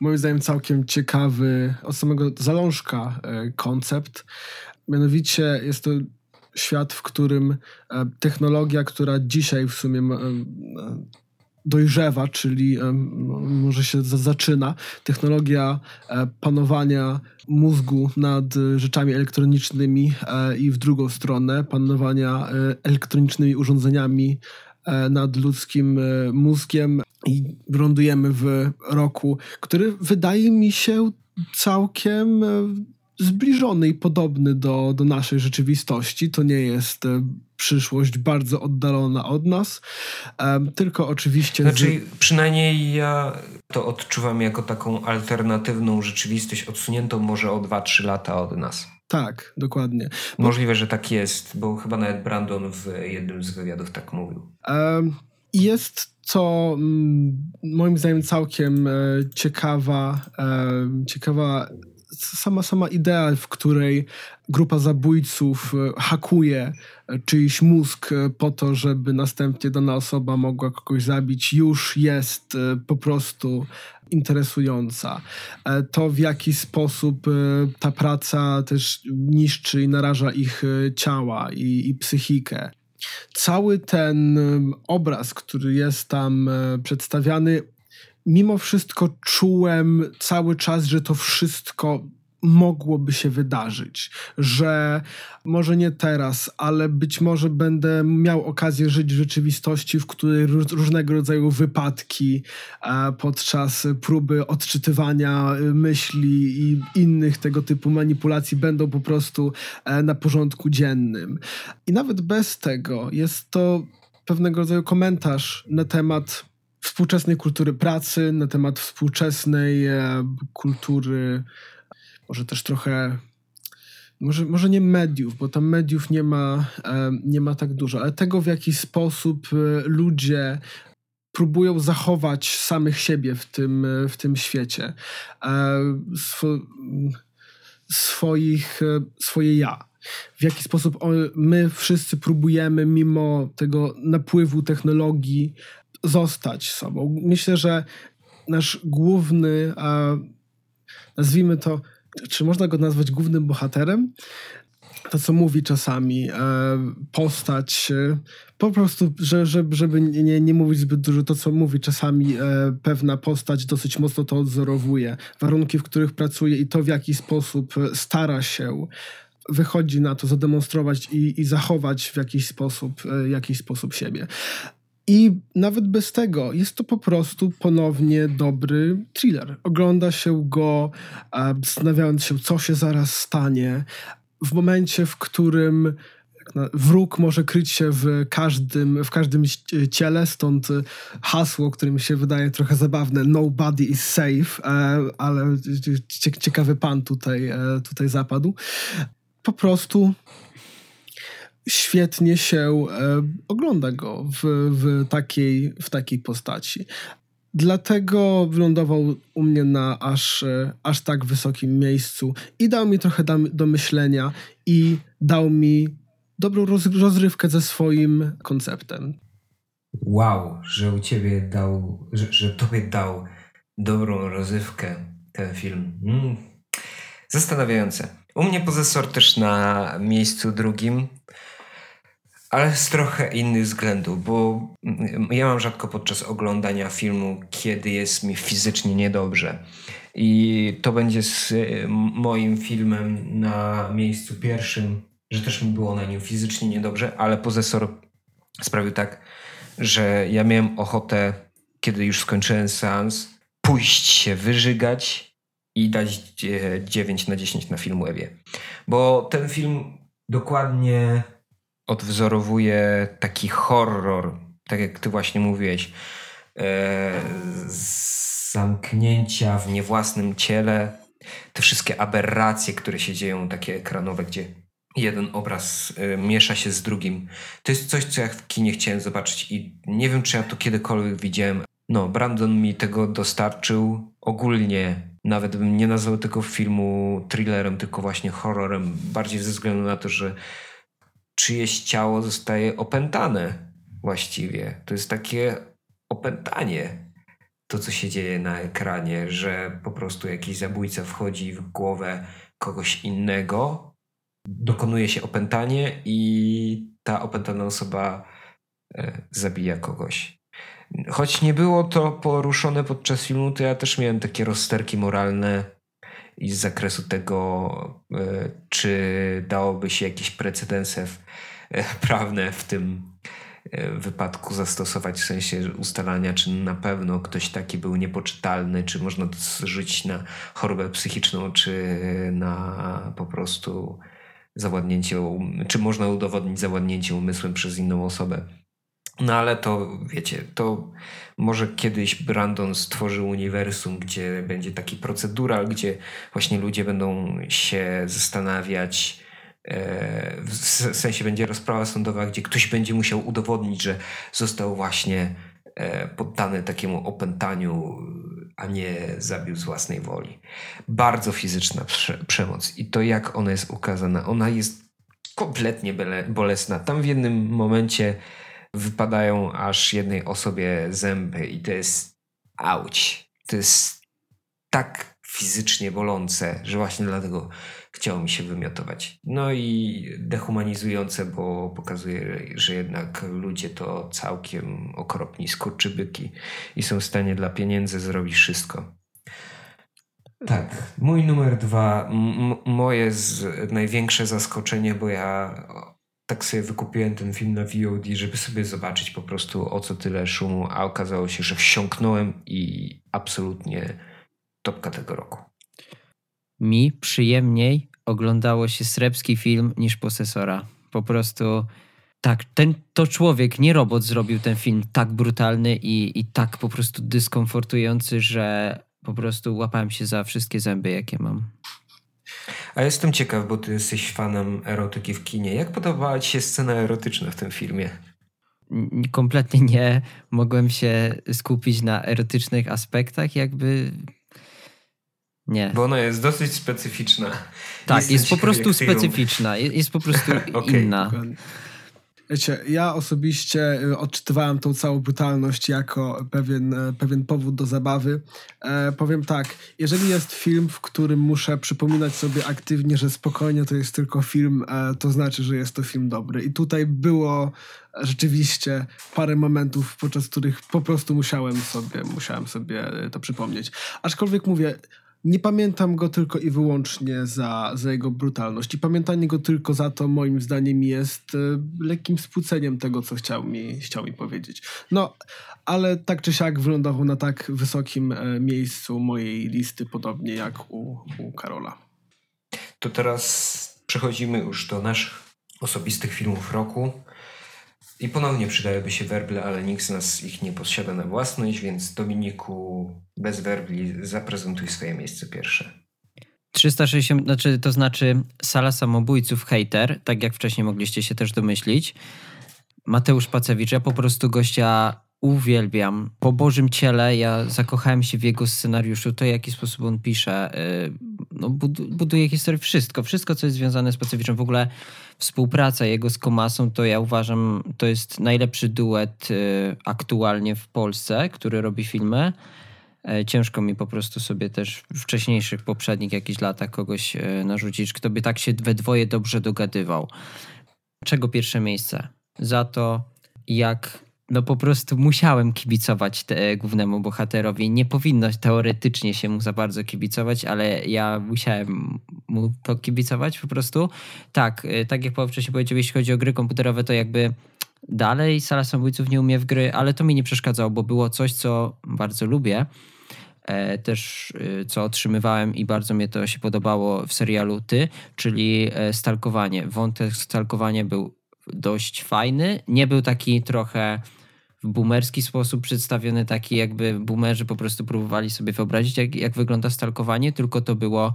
moim zdaniem całkiem ciekawy od samego zalążka e, koncept. Mianowicie jest to świat, w którym e, technologia, która dzisiaj w sumie e, dojrzewa, czyli e, może się zaczyna, technologia panowania mózgu nad rzeczami elektronicznymi i w drugą stronę panowania elektronicznymi urządzeniami nad ludzkim mózgiem. I lądujemy w roku, który wydaje mi się całkiem zbliżony i podobny do, do naszej rzeczywistości. To nie jest e, przyszłość bardzo oddalona od nas, tylko oczywiście... Znaczy, z... przynajmniej ja to odczuwam jako taką alternatywną rzeczywistość odsuniętą może o 2-3 lata od nas. Tak, dokładnie. Możliwe, że tak jest, bo chyba nawet Brandon w jednym z wywiadów tak mówił. Jest to mm, moim zdaniem całkiem e, ciekawa, ciekawa sama, sama idea, w której grupa zabójców e, hakuje e, czyjś mózg e, po to, żeby następnie dana osoba mogła kogoś zabić, już jest po prostu interesująca. To, w jaki sposób ta praca też niszczy i naraża ich ciała i, i psychikę. Cały ten obraz, który jest tam przedstawiany, mimo wszystko czułem cały czas, że to wszystko mogłoby się wydarzyć, że może nie teraz, ale być może będę miał okazję żyć w rzeczywistości, w której różnego rodzaju wypadki e, podczas próby odczytywania e, myśli i innych tego typu manipulacji będą po prostu e, na porządku dziennym. I nawet bez tego jest to pewnego rodzaju komentarz na temat współczesnej kultury pracy, na temat współczesnej e, kultury, może też trochę, może, może nie mediów, bo tam mediów nie ma, e, nie ma tak dużo, ale tego, w jaki sposób e, ludzie próbują zachować samych siebie w tym, w tym świecie. Swo, swoich, swoje ja w jaki sposób my wszyscy próbujemy, mimo tego napływu technologii, zostać sobą. Myślę, że nasz główny, nazwijmy to, czy można go nazwać głównym bohaterem? to, co mówi czasami e, postać, e, po prostu, że, żeby, żeby nie, nie mówić zbyt dużo, to, co mówi czasami e, pewna postać dosyć mocno to odzorowuje. Warunki, w których pracuje i to, w jaki sposób stara się wychodzi na to zademonstrować i, i zachować w jakiś sposób, jakiś sposób siebie. I nawet bez tego jest to po prostu ponownie dobry thriller. Ogląda się go, zastanawiając się, co się zaraz stanie, w momencie, w którym wróg może kryć się w każdym, w każdym ciele, stąd hasło, które mi się wydaje trochę zabawne, nobody is safe, e, ale ciekawy pan tutaj, e, tutaj zapadł. Po prostu świetnie się e, ogląda go w, w, takiej, w takiej postaci. Dlatego wylądował u mnie na aż, e, aż tak wysokim miejscu i dał mi trochę do myślenia i dał mi dobrą rozrywkę ze swoim konceptem. Wow, że u ciebie dał, że, że tobie dał dobrą rozrywkę ten film. Mm. Zastanawiające. U mnie pozesor też na miejscu drugim ale z trochę innych względów, bo ja mam rzadko podczas oglądania filmu, kiedy jest mi fizycznie niedobrze. I to będzie z moim filmem na miejscu pierwszym, że też mi było na nim fizycznie niedobrze, ale pozesor sprawił tak, że ja miałem ochotę, kiedy już skończyłem seans, pójść się wyżygać i dać 9 na 10 na Filmwebie. Bo ten film dokładnie odwzorowuje taki horror, tak jak ty właśnie mówiłeś, e, zamknięcia w niewłasnym ciele, te wszystkie aberracje, które się dzieją, takie ekranowe, gdzie jeden obraz e, miesza się z drugim. To jest coś, co ja w kinie chciałem zobaczyć i nie wiem, czy ja to kiedykolwiek widziałem. No, Brandon mi tego dostarczył ogólnie. Nawet bym nie nazwał tego filmu thrillerem, tylko właśnie horrorem, bardziej ze względu na to, że czyjeś ciało zostaje opętane właściwie. To jest takie opętanie, to co się dzieje na ekranie, że po prostu jakiś zabójca wchodzi w głowę kogoś innego, dokonuje się opętanie i ta opętana osoba e, zabija kogoś. Choć nie było to poruszone podczas filmu, to ja też miałem takie rozterki moralne i z zakresu tego, e, czy dałoby się jakieś precedensy e, prawne w tym e, wypadku zastosować, w sensie ustalania, czy na pewno ktoś taki był niepoczytalny, czy można to zrzucić na chorobę psychiczną, czy na po prostu zawładnięcie, um, czy można udowodnić zawładnięcie umysłem przez inną osobę. No ale to wiecie, to może kiedyś Brandon stworzy uniwersum, gdzie będzie taki procedural, gdzie właśnie ludzie będą się zastanawiać, e, w sensie będzie rozprawa sądowa, gdzie ktoś będzie musiał udowodnić, że został właśnie e, poddany takiemu opętaniu, a nie zabił z własnej woli. Bardzo fizyczna przemoc i to jak ona jest ukazana, ona jest kompletnie bolesna. Tam w jednym momencie wypadają aż jednej osobie zęby i to jest auć. To jest tak fizycznie bolące, że właśnie dlatego chciało mi się wymiotować. No i dehumanizujące, bo pokazuje, że jednak ludzie to całkiem okropni skurczybyki i są w stanie dla pieniędzy zrobić wszystko. Tak, mój numer dwa, moje z, największe zaskoczenie, bo ja tak sobie wykupiłem ten film na VOD, żeby sobie zobaczyć po prostu o co tyle szumu, a okazało się, że wsiąknąłem i absolutnie topka tego roku. Mi przyjemniej oglądało się srebski film niż Posesora. Po prostu tak, ten, to człowiek, nie robot zrobił ten film tak brutalny i, i tak po prostu dyskomfortujący, że po prostu łapałem się za wszystkie zęby, jakie mam. A jestem ciekaw, bo ty jesteś fanem erotyki w kinie. Jak podobała ci się scena erotyczna w tym filmie? Kompletnie nie mogłem się skupić na erotycznych aspektach, jakby nie. Bo ona jest dosyć specyficzna. Tak, jest, jest po prostu specyficzna, jest, jest po prostu okay. inna. Wiecie, ja osobiście y, odczytywałem tą całą brutalność jako pewien, e, pewien powód do zabawy. E, powiem tak, jeżeli jest film, w którym muszę przypominać sobie aktywnie, że spokojnie to jest tylko film, e, to znaczy, że jest to film dobry. I tutaj było rzeczywiście parę momentów, podczas których po prostu musiałem sobie, musiałem sobie to przypomnieć. Aczkolwiek mówię, nie pamiętam go tylko i wyłącznie za, za jego brutalność. I pamiętanie go tylko za to, moim zdaniem, jest e, lekkim spłuceniem tego, co chciał mi, chciał mi powiedzieć. No, ale tak czy siak wylądował na tak wysokim e, miejscu mojej listy, podobnie jak u, u Karola. To teraz przechodzimy już do naszych osobistych filmów roku. I ponownie przydałyby się werble, ale nikt z nas ich nie posiada na własność, więc Dominiku, bez werbli, zaprezentuj swoje miejsce pierwsze. 360, znaczy, to znaczy sala samobójców hater, tak jak wcześniej mogliście się też domyślić. Mateusz Pacewicz, ja po prostu gościa uwielbiam. Po Bożym Ciele ja zakochałem się w jego scenariuszu, to w jaki sposób on pisze. Y, no, buduje historię, wszystko, wszystko co jest związane z Pacewiczem. W ogóle współpraca jego z Komasą to ja uważam, to jest najlepszy duet y, aktualnie w Polsce, który robi filmy. E, ciężko mi po prostu sobie też w wcześniejszych, poprzednich jakichś latach kogoś e, narzucić, kto by tak się we dwoje dobrze dogadywał. Czego pierwsze miejsce? Za to, jak no po prostu musiałem kibicować te, głównemu bohaterowi. Nie powinno teoretycznie się mu za bardzo kibicować, ale ja musiałem mu to kibicować po prostu. Tak, y, tak jak wcześniej powiedział, jeśli chodzi o gry komputerowe, to jakby dalej sala samobójców nie umie w gry, ale to mi nie przeszkadzało, bo było coś, co bardzo lubię. E, też y, co otrzymywałem i bardzo mnie to się podobało w serialu Ty, czyli e, stalkowanie. Wątek stalkowania był dość fajny. Nie był taki trochę w boomerski sposób przedstawiony, taki jakby boomerzy po prostu próbowali sobie wyobrazić, jak, jak wygląda stalkowanie, tylko to było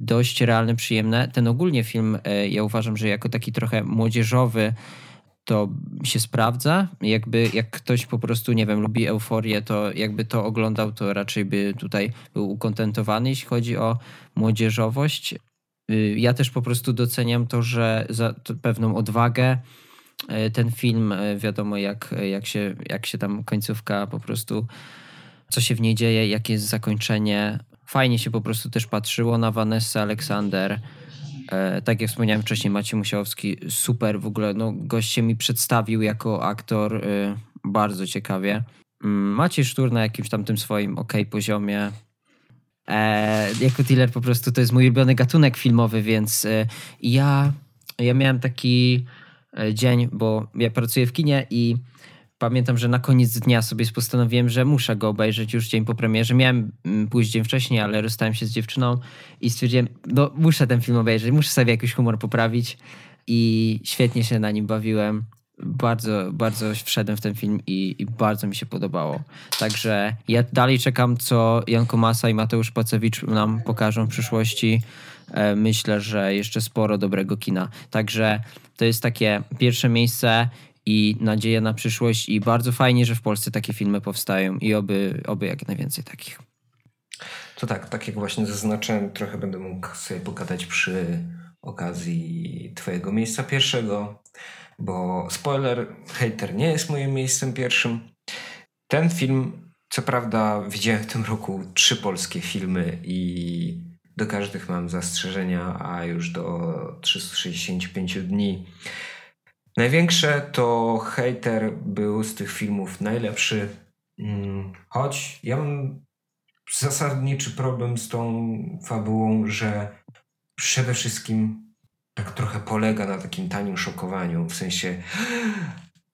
dość realne, przyjemne. Ten ogólnie film, e, ja uważam, że jako taki trochę młodzieżowy, to się sprawdza. Jakby jak ktoś po prostu, nie wiem, lubi euforię, to jakby to oglądał, to raczej by tutaj był ukontentowany, jeśli chodzi o młodzieżowość. Y, ja też po prostu doceniam to, że za pewną odwagę e, ten film, e, wiadomo jak, jak, się, jak się tam końcówka po prostu, co się w niej dzieje, jakie jest zakończenie. Fajnie się po prostu też patrzyło na Vanessa Aleksander. Tak jak wspomniałem wcześniej, Maciej Musiałowski, super w ogóle, no, gość się mi przedstawił jako aktor bardzo ciekawie. Mm, Maciej Sztur na jakimś tam tym swoim ok poziomie. E, jako dealer po prostu to jest mój ulubiony gatunek filmowy, więc e, ja, ja miałem taki e, dzień, bo ja pracuję w kinie i pamiętam, że na koniec dnia sobie postanowiłem, że muszę go obejrzeć już dzień po premierze. Miałem mm, pójść dzień wcześniej, ale rozstałem się z dziewczyną i stwierdziłem, no muszę ten film obejrzeć, muszę sobie jakiś humor poprawić i świetnie się na nim bawiłem bardzo, bardzo wszedłem w ten film i, i, bardzo mi się podobało. Także ja dalej czekam, co Janko Masa i Mateusz Pacewicz nam pokażą w przyszłości. E, myślę, że jeszcze sporo dobrego kina. Także to jest takie pierwsze miejsce i nadzieja na przyszłość i bardzo fajnie, że w Polsce takie filmy powstają i oby, oby jak najwięcej takich. To tak, tak jak właśnie zaznaczyłem, trochę będę mógł sobie pogadać przy okazji twojego miejsca pierwszego bo spoiler, hater nie jest moim miejscem pierwszym. Ten film, co prawda, widziałem w tym roku trzy polskie filmy i do każdych mam zastrzeżenia, a już do 365 dni. Największe to hater był z tych filmów najlepszy, mm, choć ja mam zasadniczy problem z tą fabułą, że przede wszystkim tak trochę polega na takim tanim szokowaniu, w sensie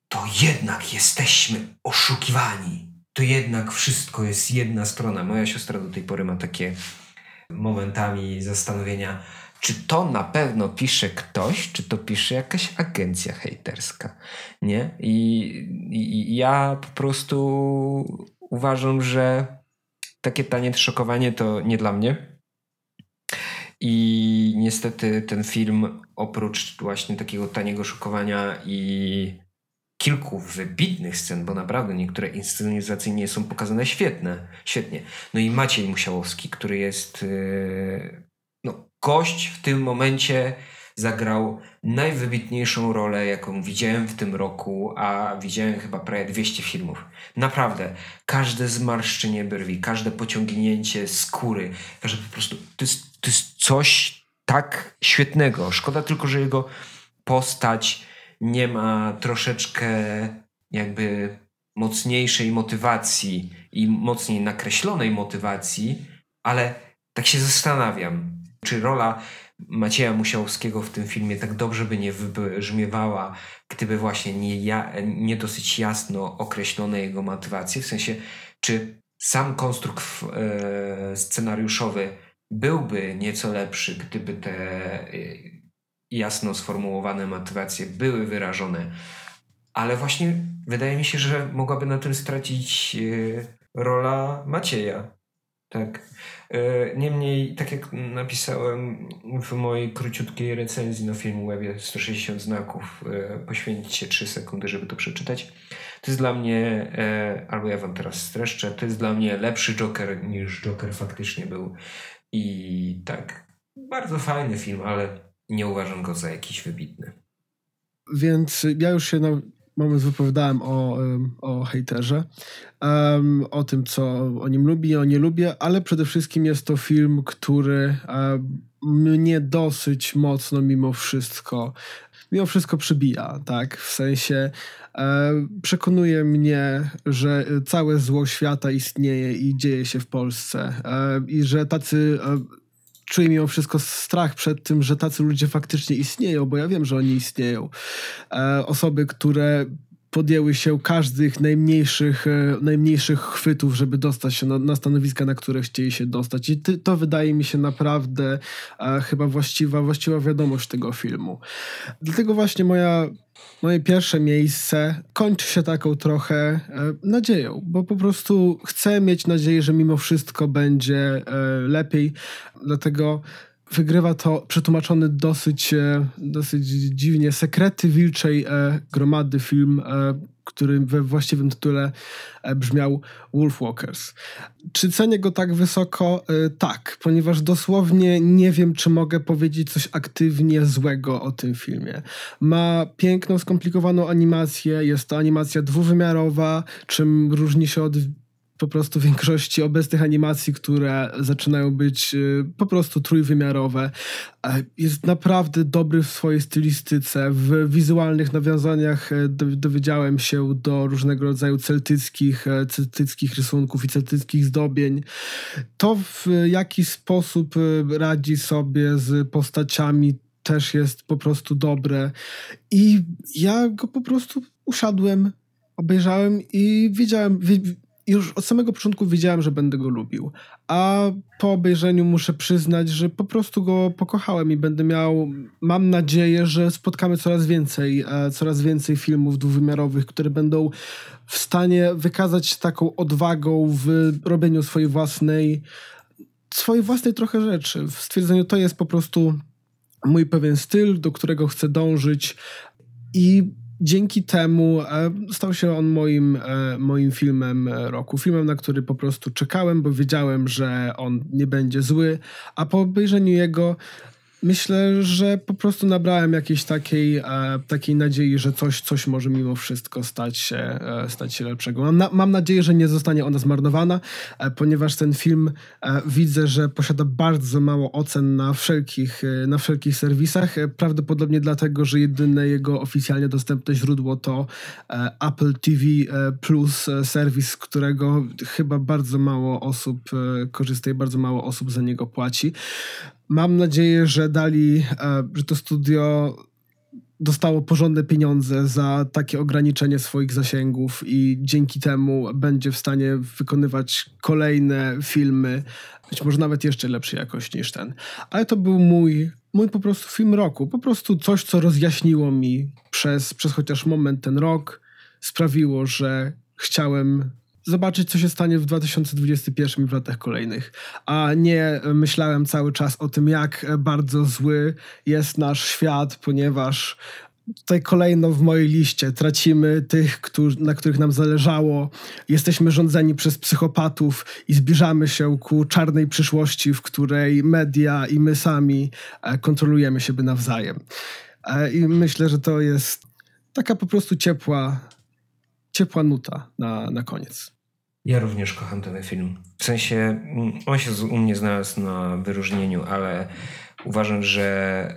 to jednak jesteśmy oszukiwani. To jednak wszystko jest jedna strona. Moja siostra do tej pory ma takie momentami zastanowienia, czy to na pewno pisze ktoś, czy to pisze jakaś agencja hejterska, nie? I, i, ja po prostu uważam, że takie tanie szokowanie to nie dla mnie i niestety ten film, oprócz właśnie takiego taniego szokowania i kilku wybitnych scen, bo naprawdę niektóre inscenizacyjnie są pokazane świetne, świetnie. No i Maciej Musiałowski, który jest yy, no, gość w tym momencie zagrał najwybitniejszą rolę, jaką widziałem w tym roku, a widziałem chyba prawie 200 filmów. Naprawdę, każde zmarszczenie brwi, każde pociągnięcie skóry, każde po prostu, to jest, to jest coś tak świetnego. Szkoda tylko, że jego postać nie ma troszeczkę jakby mocniejszej motywacji i mocniej nakreślonej motywacji, ale tak się zastanawiam, czy rola Macieja Musiałowskiego w tym filmie tak dobrze by nie wybrzmiewała, gdyby właśnie nie, ja, nie dosyć jasno określone jego motywacje, w sensie, czy sam konstrukt e, scenariuszowy byłby nieco lepszy, gdyby te e, jasno sformułowane motywacje były wyrażone, ale właśnie wydaje mi się, że mogłaby na tym stracić e, rola Macieja. Tak. E, niemniej, tak jak napisałem w mojej króciutkiej recenzji na Filmwebie 160 znaków, e, poświęcicie 3 sekundy, żeby to przeczytać. To jest dla mnie, e, albo ja wam teraz streszczę, to jest dla mnie lepszy Joker niż Joker faktycznie był. I tak, bardzo fajny film, ale nie uważam go za jakiś wybitny. Więc ja już się na moment wypowiadałem o, o hejterze, um, o tym, co o nim lubi, o nie lubię, ale przede wszystkim jest to film, który um, mnie dosyć mocno mimo wszystko mimo wszystko przybija, tak? W sensie przekonuje mnie, że całe zło świata istnieje i dzieje się w Polsce i że tacy czuję mimo wszystko strach przed tym, że tacy ludzie faktycznie istnieją, bo ja wiem, że oni istnieją. E, osoby, które podjęły się każdych najmniejszych, e, najmniejszych chwytów, żeby dostać się na, na stanowiska, na które chcieli się dostać. I ty, to wydaje mi się naprawdę e, chyba właściwa, właściwa wiadomość tego filmu. Dlatego właśnie moja moje pierwsze miejsce kończy się taką trochę e, nadzieją, bo po prostu chcę mieć nadzieję, że mimo wszystko będzie e, lepiej. Dlatego wygrywa to przetłumaczony dosyć, e, dosyć dziwnie Sekrety Wilczej Gromady film, który we właściwym tytule brzmiał Wolfwalkers. Czy cenię go tak wysoko? Tak, ponieważ dosłownie nie wiem, czy mogę powiedzieć coś aktywnie złego o tym filmie. Ma piękną, skomplikowaną animację, jest to animacja dwuwymiarowa, czym różni się od po prostu większości obecnych animacji, które zaczynają być y, po prostu trójwymiarowe. E, jest naprawdę dobry w swojej stylistyce. W wizualnych nawiązaniach e, dowiedziałem się do różnego rodzaju celtyckich, e, celtyckich rysunków i celtyckich zdobień. To w jaki sposób radzi sobie z postaciami też jest po prostu dobre. I ja go po prostu usiadłem, obejrzałem i wiedziałem, już od samego początku wiedziałem, że będę go lubił. A po obejrzeniu muszę przyznać, że po prostu go pokochałem i będę miał, mam nadzieję, że spotkamy coraz więcej, e, coraz więcej filmów dwuwymiarowych, które będą w stanie wykazać taką odwagą w robieniu swojej własnej, swojej własnej trochę rzeczy. W stwierdzeniu to jest po prostu mój pewien styl, do którego chcę dążyć i dzięki temu e, stał się on moim, e, moim filmem roku. Filmem, na który po prostu czekałem, bo wiedziałem, że on nie będzie zły, a po obejrzeniu jego Myślę, że po prostu nabrałem jakiejś takiej, e, takiej nadziei, że coś, coś może mimo wszystko stać się, e, stać się lepszego. Mam, na, mam nadzieję, że nie zostanie ona zmarnowana, e, ponieważ ten film widzę, że posiada bardzo mało ocen na wszelkich, na wszelkich serwisach. Prawdopodobnie dlatego, że jedyne jego oficjalnie dostępne źródło to Apple TV Plus, serwis, którego chyba bardzo mało osób korzysta i bardzo mało osób za niego płaci. Mam nadzieję, że dali, e, że to studio dostało porządne pieniądze za takie ograniczenie swoich zasięgów i dzięki temu będzie w stanie wykonywać kolejne filmy, być może nawet jeszcze lepszej jakości niż ten. Ale to był mój, mój po prostu film roku. Po prostu coś, co rozjaśniło mi przez, przez chociaż moment ten rok, sprawiło, że chciałem zobaczyć, co się stanie w 2021 i w latach kolejnych. A nie myślałem cały czas o tym, jak bardzo zły jest nasz świat, ponieważ tutaj kolejno w mojej liście. Tracimy tych, którzy, na których nam zależało. Jesteśmy rządzeni przez psychopatów i zbliżamy się ku czarnej przyszłości, w której media i my sami e, kontrolujemy siebie nawzajem. E, I myślę, że to jest taka po prostu ciepła, ciepła nuta na, na koniec. Ja również kocham ten film. W sensie, mm, on się u mnie znalazł na wyróżnieniu, ale uważam, że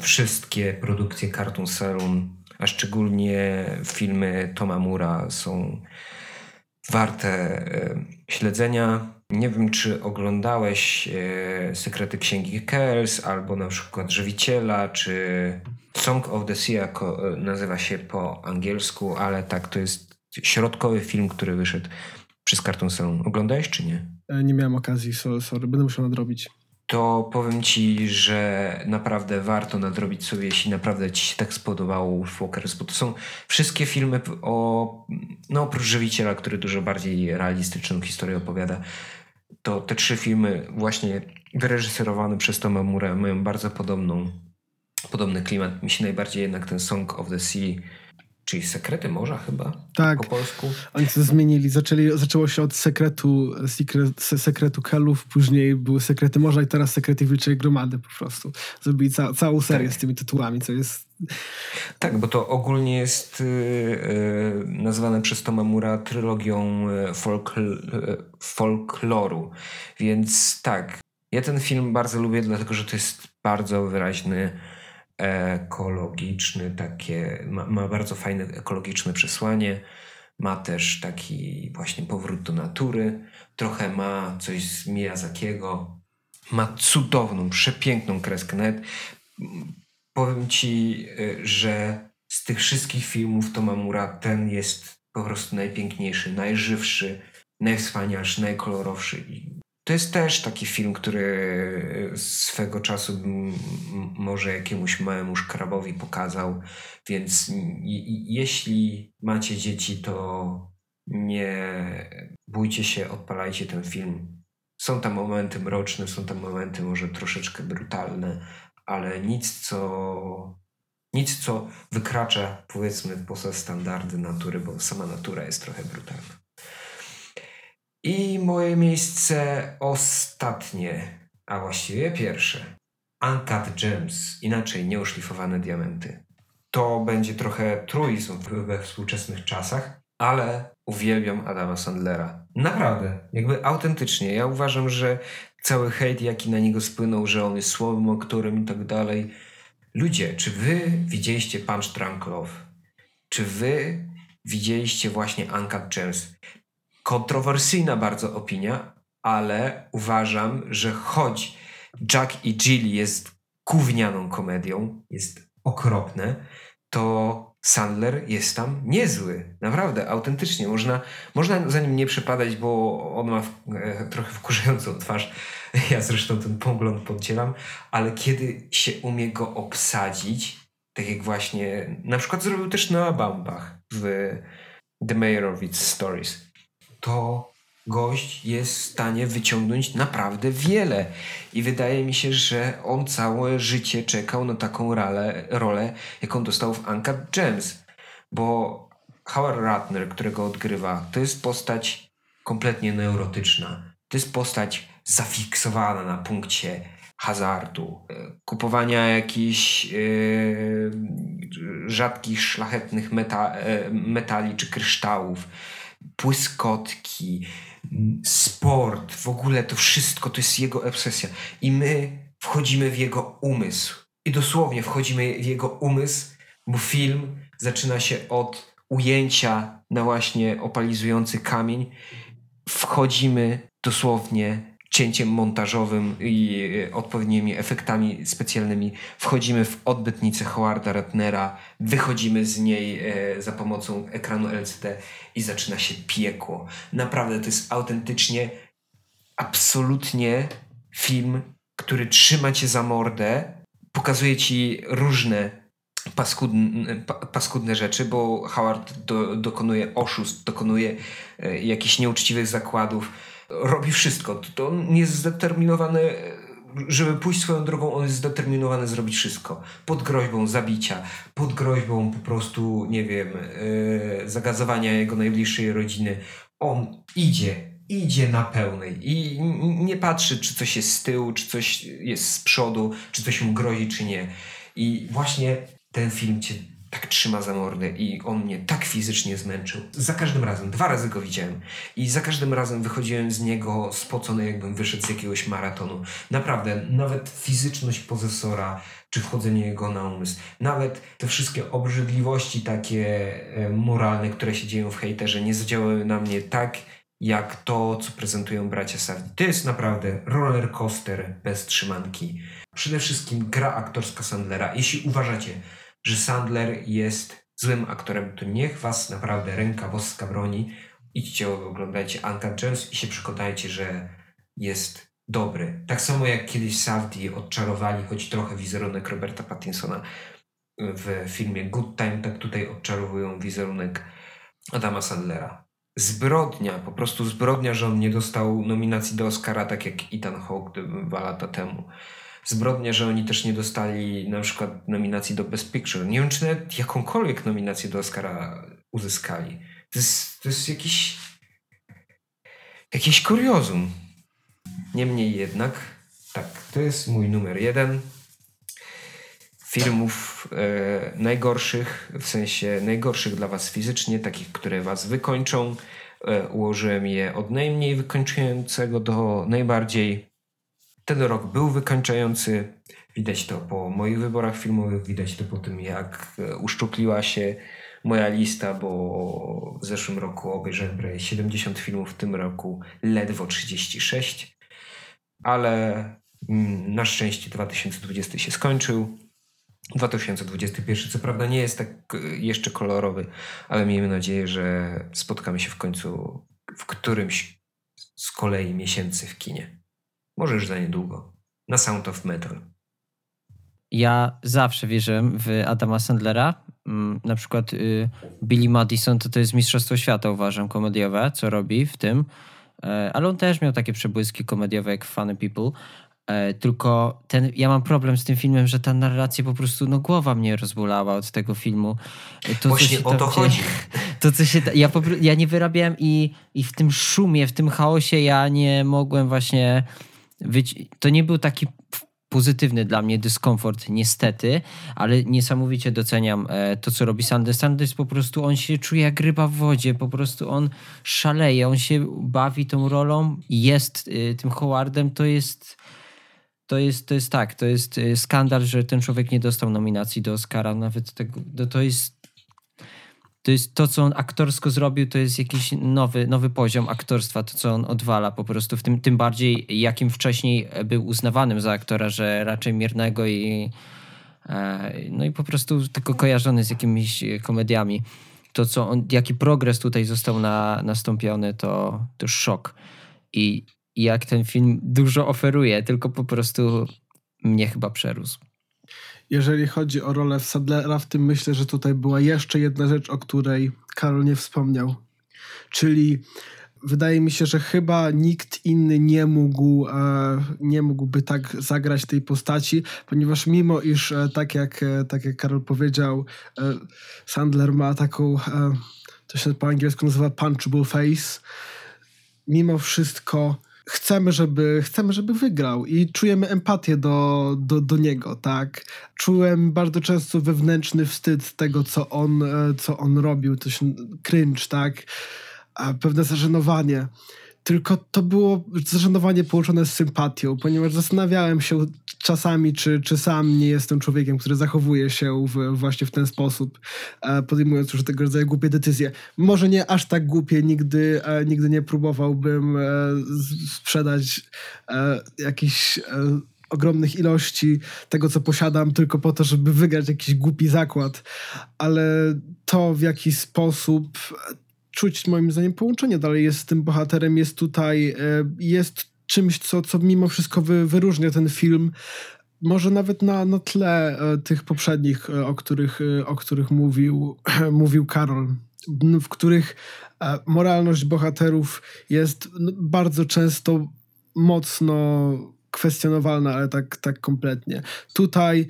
wszystkie produkcje Cartoon Saloon, a szczególnie filmy Toma Mura są warte e, śledzenia. Nie wiem, czy oglądałeś e, Sekrety Księgi Kells, albo na przykład Żywiciela, czy Song of the Sea e, nazywa się po angielsku, ale tak, to jest środkowy film, który wyszedł przez Cartoon Salon. Oglądałeś czy nie? Nie miałem okazji, sorry, będę musiał nadrobić. To powiem ci, że naprawdę warto nadrobić sobie, jeśli naprawdę ci się tak spodobało Walkers, bo to są wszystkie filmy o, no oprócz Żywiciela, który dużo bardziej realistyczną historię opowiada, to te trzy filmy właśnie wyreżyserowane przez Toma Murę mają bardzo podobną, podobny klimat. Mi się najbardziej jednak ten Song of the Sea czyli Sekrety Morza chyba tak. po polsku. Oni to zmienili. Zaczęli, zaczęło się od sekretu, sekret, sekretu Kelów, później były Sekrety Morza i teraz Sekrety Wilczej Gromady po prostu. Zrobili ca, całą serię tak. z tymi tytułami, co jest... Tak, bo to ogólnie jest yy, nazwane przez Toma Mura trylogią y, folkl, yy, folkloru. Więc tak, ja ten film bardzo lubię, dlatego że to jest bardzo wyraźny ekologiczny, takie, ma, ma, bardzo fajne ekologiczne przesłanie. Ma też taki właśnie powrót do natury. Trochę ma coś z Miyazakiego. Ma cudowną, przepiękną kreskę. Nawet powiem ci, y, że z tych wszystkich filmów Tomamura ten jest po prostu najpiękniejszy, najżywszy, najwspanialszy, najkolorowszy. To jest też taki film, który swego czasu może jakiemuś małemu szkrabowi pokazał, więc jeśli macie dzieci, to nie bójcie się, odpalajcie ten film. Są tam momenty mroczne, są tam momenty może troszeczkę brutalne, ale nic, co nic, co wykracza powiedzmy poza standardy natury, bo sama natura jest trochę brutalna. I moje miejsce ostatnie, a właściwie pierwsze. Uncut Gems, inaczej nieuszlifowane diamenty. To będzie trochę truizm we współczesnych czasach, ale uwielbiam Adama Sandlera. Naprawdę, jakby autentycznie. Ja uważam, że cały hejt, jaki na niego spłynął, że on jest słabym aktorem i tak dalej. Ludzie, czy wy widzieliście Punch Drunk Love? Czy wy widzieliście właśnie Uncut Gems? Kontrowersyjna bardzo opinia, ale uważam, że choć Jack i Jill jest gównianą komedią, jest okropne, to Sandler jest tam niezły. Naprawdę, autentycznie. Można, można za nim nie przepadać, bo on ma w, e, trochę wkurzającą twarz. Ja zresztą ten pogląd podzielam, ale kiedy się umie go obsadzić, tak jak właśnie na przykład zrobił też na Bambach w The Meyerowitz Stories, to gość jest w stanie wyciągnąć naprawdę wiele. I wydaje mi się, że on całe życie czekał na taką rolę, rolę jaką dostał w Uncut Gems. Bo Howard Ratner, którego odgrywa, to jest postać kompletnie neurotyczna. To jest postać zafiksowana na punkcie hazardu, kupowania jakichś yy, rzadkich, szlachetnych meta, yy, metali czy kryształów błyskotki, sport, w ogóle to wszystko to jest jego obsesja. I my wchodzimy w jego umysł. I dosłownie wchodzimy w jego umysł, bo film zaczyna się od ujęcia na właśnie opalizujący kamień. Wchodzimy dosłownie cięciem montażowym i e, odpowiednimi efektami specjalnymi wchodzimy w odbytnicę Howarda Ratnera, wychodzimy z niej e, za pomocą ekranu LCD i zaczyna się piekło. Naprawdę to jest autentycznie, absolutnie film, który trzyma cię za mordę, pokazuje ci różne paskudne, paskudne rzeczy, bo Howard do, dokonuje oszustw, dokonuje e, jakichś nieuczciwych zakładów, robi wszystko. To on jest zdeterminowany żeby pójść swoją drogą, on jest zdeterminowany zrobić wszystko. Pod groźbą zabicia, pod groźbą po prostu, nie wiem, yy, zagazowania jego najbliższej rodziny. On idzie, idzie na pełnej i nie patrzy, czy coś jest z tyłu, czy coś jest z przodu, czy coś mu grozi, czy nie. I właśnie ten film cię tak trzyma za mordę i on mnie tak fizycznie zmęczył. Za każdym razem, dwa razy go widziałem i za każdym razem wychodziłem z niego spocony, jakbym wyszedł z jakiegoś maratonu. Naprawdę, nawet fizyczność pozesora, czy wchodzenie jego na umysł, nawet te wszystkie obrzydliwości takie e, moralne, które się dzieją w hejterze, nie zadziałały na mnie tak, jak to, co prezentują bracia Sardi. To jest naprawdę roller coaster bez trzymanki. Przede wszystkim gra aktorska Sandlera. Jeśli uważacie, że Sandler jest złym aktorem, to niech was naprawdę ręka boska broni. Idźcie, oglądajcie Uncut Gems i się przekonajcie, że jest dobry. Tak samo jak kiedyś Safdie odczarowali choć trochę wizerunek Roberta Pattinsona w filmie Good Time, tak tutaj odczarowują wizerunek Adama Sandlera. Zbrodnia, po prostu zbrodnia, że on nie dostał nominacji do Oscara, tak jak Ethan Hawke dwa lata temu zbrodnia, że oni też nie dostali na przykład nominacji do Best Picture. Nie wiem, czy nawet jakąkolwiek nominację do Oscara uzyskali. To jest, to jest jakiś jakieś kuriozum. Niemniej jednak, tak, to jest mój numer jeden filmów e, najgorszych, w sensie najgorszych dla was fizycznie, takich, które was wykończą. E, ułożyłem je od najmniej wykończającego do najbardziej ten rok był wykańczający. Widać to po moich wyborach filmowych, widać to po tym, jak e, uszczupliła się moja lista, bo w zeszłym roku obejrzałem prawie 70 filmów, w tym roku ledwo 36. Ale mm, na szczęście 2020 się skończył. 2021 co prawda nie jest tak e, jeszcze kolorowy, ale miejmy nadzieję, że spotkamy się w końcu w którymś z kolei miesięcy w kinie. Może już za niedługo. Na Sound of Metal. Ja zawsze wierzyłem w Adama Sandlera. Mm, na przykład y, Billy Madison to, to jest Mistrzostwo Świata, uważam, komediowe, co robi w tym. E, ale on też miał takie przebłyski komediowe jak Funny People. E, tylko ten, ja mam problem z tym filmem, że ta narracja po prostu, no głowa mnie rozbolała od tego filmu. To, Właśnie o to chodzi. To, co się, ja, po, ja nie wyrabiałem i, i w tym szumie, w tym chaosie ja nie mogłem właśnie to nie był taki pozytywny dla mnie dyskomfort, niestety, ale niesamowicie doceniam e, to, co robi Sanders. Sanders po prostu, on się czuje jak ryba w wodzie, po prostu on szaleje, on się bawi tą rolą, jest e, tym Howardem, to jest to jest, to jest tak, to jest e, skandal, że ten człowiek nie dostał nominacji do Oscara, nawet tego, to jest to jest to, co on aktorsko zrobił, to jest jakiś nowy, nowy poziom aktorstwa, to co on odwala po prostu, w tym, tym bardziej jakim wcześniej był uznawanym za aktora, że raczej miernego i e, no i po prostu tylko kojarzony z jakimiś komediami. To, co on, jaki progres tutaj został na, nastąpiony, to, to szok. I, I jak ten film dużo oferuje, tylko po prostu mnie chyba przerósł jeżeli chodzi o rolę Sadlera, w tym myślę, że tutaj była jeszcze jedna rzecz, o której Karol nie wspomniał. Czyli wydaje mi się, że chyba nikt inny nie mógł, e, nie mógłby tak zagrać tej postaci, ponieważ mimo iż, e, tak, jak, e, tak jak Karol powiedział, Sandler ma taką, to się po angielsku nazywa punchable face, mimo wszystko chcemy, żeby, chcemy, żeby wygrał i czujemy empatię do, do, do niego, tak? Czułem bardzo często wewnętrzny wstyd tego, co on, e, co on robił, coś cringe, tak? A pewne zażenowanie. Tylko to było zażenowanie połączone z sympatią, ponieważ zastanawiałem się czasami, czy, czy sam nie jestem człowiekiem, który zachowuje się w, właśnie w ten sposób, e, podejmując już tego rodzaju głupie decyzje. Może nie aż tak głupie, nigdy, e, nigdy nie próbowałbym e, sprzedać jakichś ogromnych ilości tego, co posiadam, tylko po to, żeby wygrać jakiś głupi zakład. Ale to, w jaki sposób czuć moim zdaniem połączenie dalej jest z tym bohaterem, jest tutaj, jest czymś, co, co mimo wszystko wy, wyróżnia ten film. Może nawet na, na tle e, tych poprzednich, e, o których, e, o których mówił, mówił Karol, w których moralność bohaterów jest bardzo często mocno kwestionowalna, ale tak, tak kompletnie. Tutaj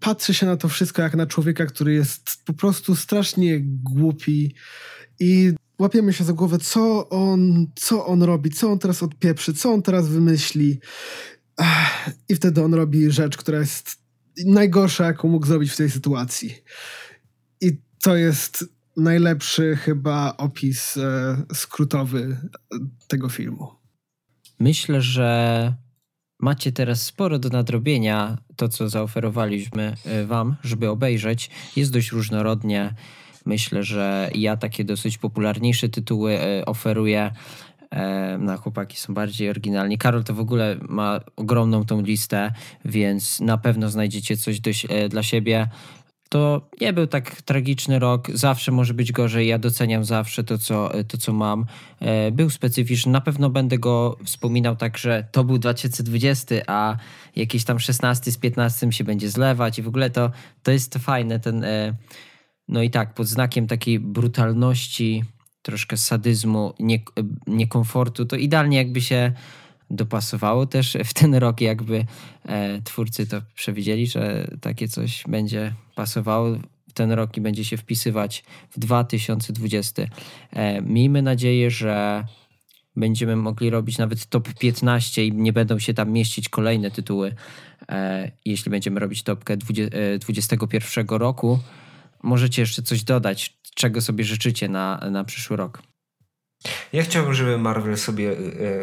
patrzy się na to wszystko jak na człowieka, który jest po prostu strasznie głupi i łapiemy się za głowę, co on, co on robi, co on teraz odpieprzy, co on teraz wymyśli. I wtedy on robi rzecz, która jest najgorsza, jaką mógł zrobić w tej sytuacji. I to jest najlepszy chyba opis e, skrótowy tego filmu. Myślę, że macie teraz sporo do nadrobienia. To, co zaoferowaliśmy e, Wam, żeby obejrzeć, jest dość różnorodnie. Myślę, że ja takie dosyć popularniejsze tytuły e, oferuję. E, na chłopaki są bardziej oryginalni. Karol to w ogóle ma ogromną tą listę, więc na pewno znajdziecie coś do, dla siebie to nie był tak tragiczny rok. Zawsze może być gorzej. Ja doceniam zawsze to, co, to, co mam. E, był specyficzny. Na pewno będę go wspominał tak, że to był 2020, a jakiś tam 16 z 15 się będzie zlewać i w ogóle to, to jest fajne. Ten, e, no i tak, pod znakiem takiej brutalności, troszkę sadyzmu, nie, niekomfortu, to idealnie jakby się dopasowało też w ten rok, jakby e, twórcy to przewidzieli, że takie coś będzie pasowało w ten rok i będzie się wpisywać w 2020. E, miejmy nadzieję, że będziemy mogli robić nawet top 15 i nie będą się tam mieścić kolejne tytuły, e, jeśli będziemy robić topkę 2021 e, roku. Możecie jeszcze coś dodać, czego sobie życzycie na, na przyszły rok. Ja chciałbym, żeby Marvel sobie, e,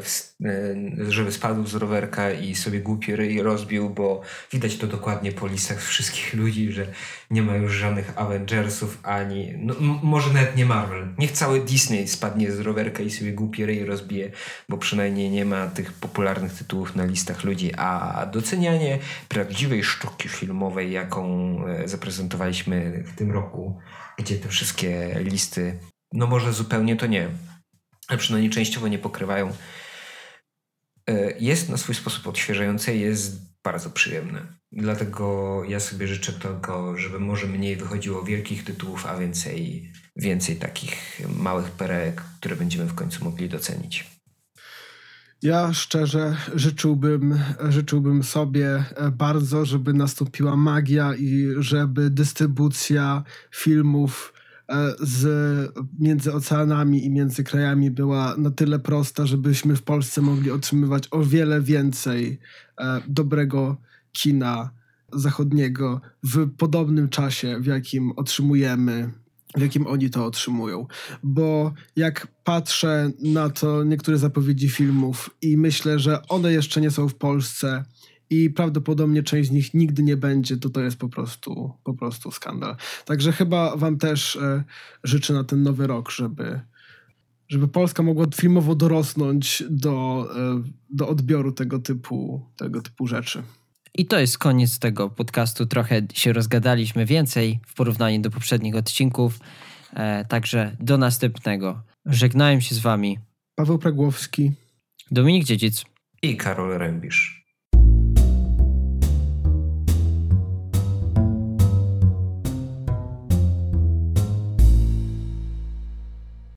e, żeby spadł z rowerka i sobie głupi ryj rozbił, bo widać to dokładnie po listach wszystkich ludzi, że nie ma już żadnych Avengersów ani, no, może nawet nie Marvel. Niech cały Disney spadnie z rowerka i sobie głupi ryj rozbije, bo przynajmniej nie ma tych popularnych tytułów na listach ludzi, a docenianie prawdziwej sztuki filmowej, jaką e, zaprezentowaliśmy w tym roku, gdzie te wszystkie listy, no może zupełnie to nie ale przynajmniej częściowo nie pokrywają, e, jest na swój sposób odświeżające i jest bardzo przyjemne. Dlatego ja sobie życzę tego, żeby może mniej wychodziło wielkich tytułów, a więcej, więcej takich małych perek, które będziemy w końcu mogli docenić. Ja szczerze życzyłbym, życzyłbym sobie bardzo, żeby nastąpiła magia i żeby dystrybucja filmów z, między oceanami i między krajami była na tyle prosta, żebyśmy w Polsce mogli otrzymywać o wiele więcej e, dobrego kina zachodniego w podobnym czasie, w jakim otrzymujemy w jakim oni to otrzymują. Bo jak patrzę na to niektóre zapowiedzi filmów i myślę, że one jeszcze nie są w Polsce, i prawdopodobnie część z nich nigdy nie będzie, to to jest po prostu, po prostu skandal. Także chyba wam też e, życzę na ten nowy rok, żeby, żeby Polska mogła filmowo dorosnąć do, e, do odbioru tego typu, tego typu rzeczy. I to jest koniec tego podcastu. Trochę się rozgadaliśmy więcej w porównaniu do poprzednich odcinków. E, także do następnego. Żegnałem się z wami. Paweł Pragłowski. Dominik Dziedzic. I Karol Rębisz.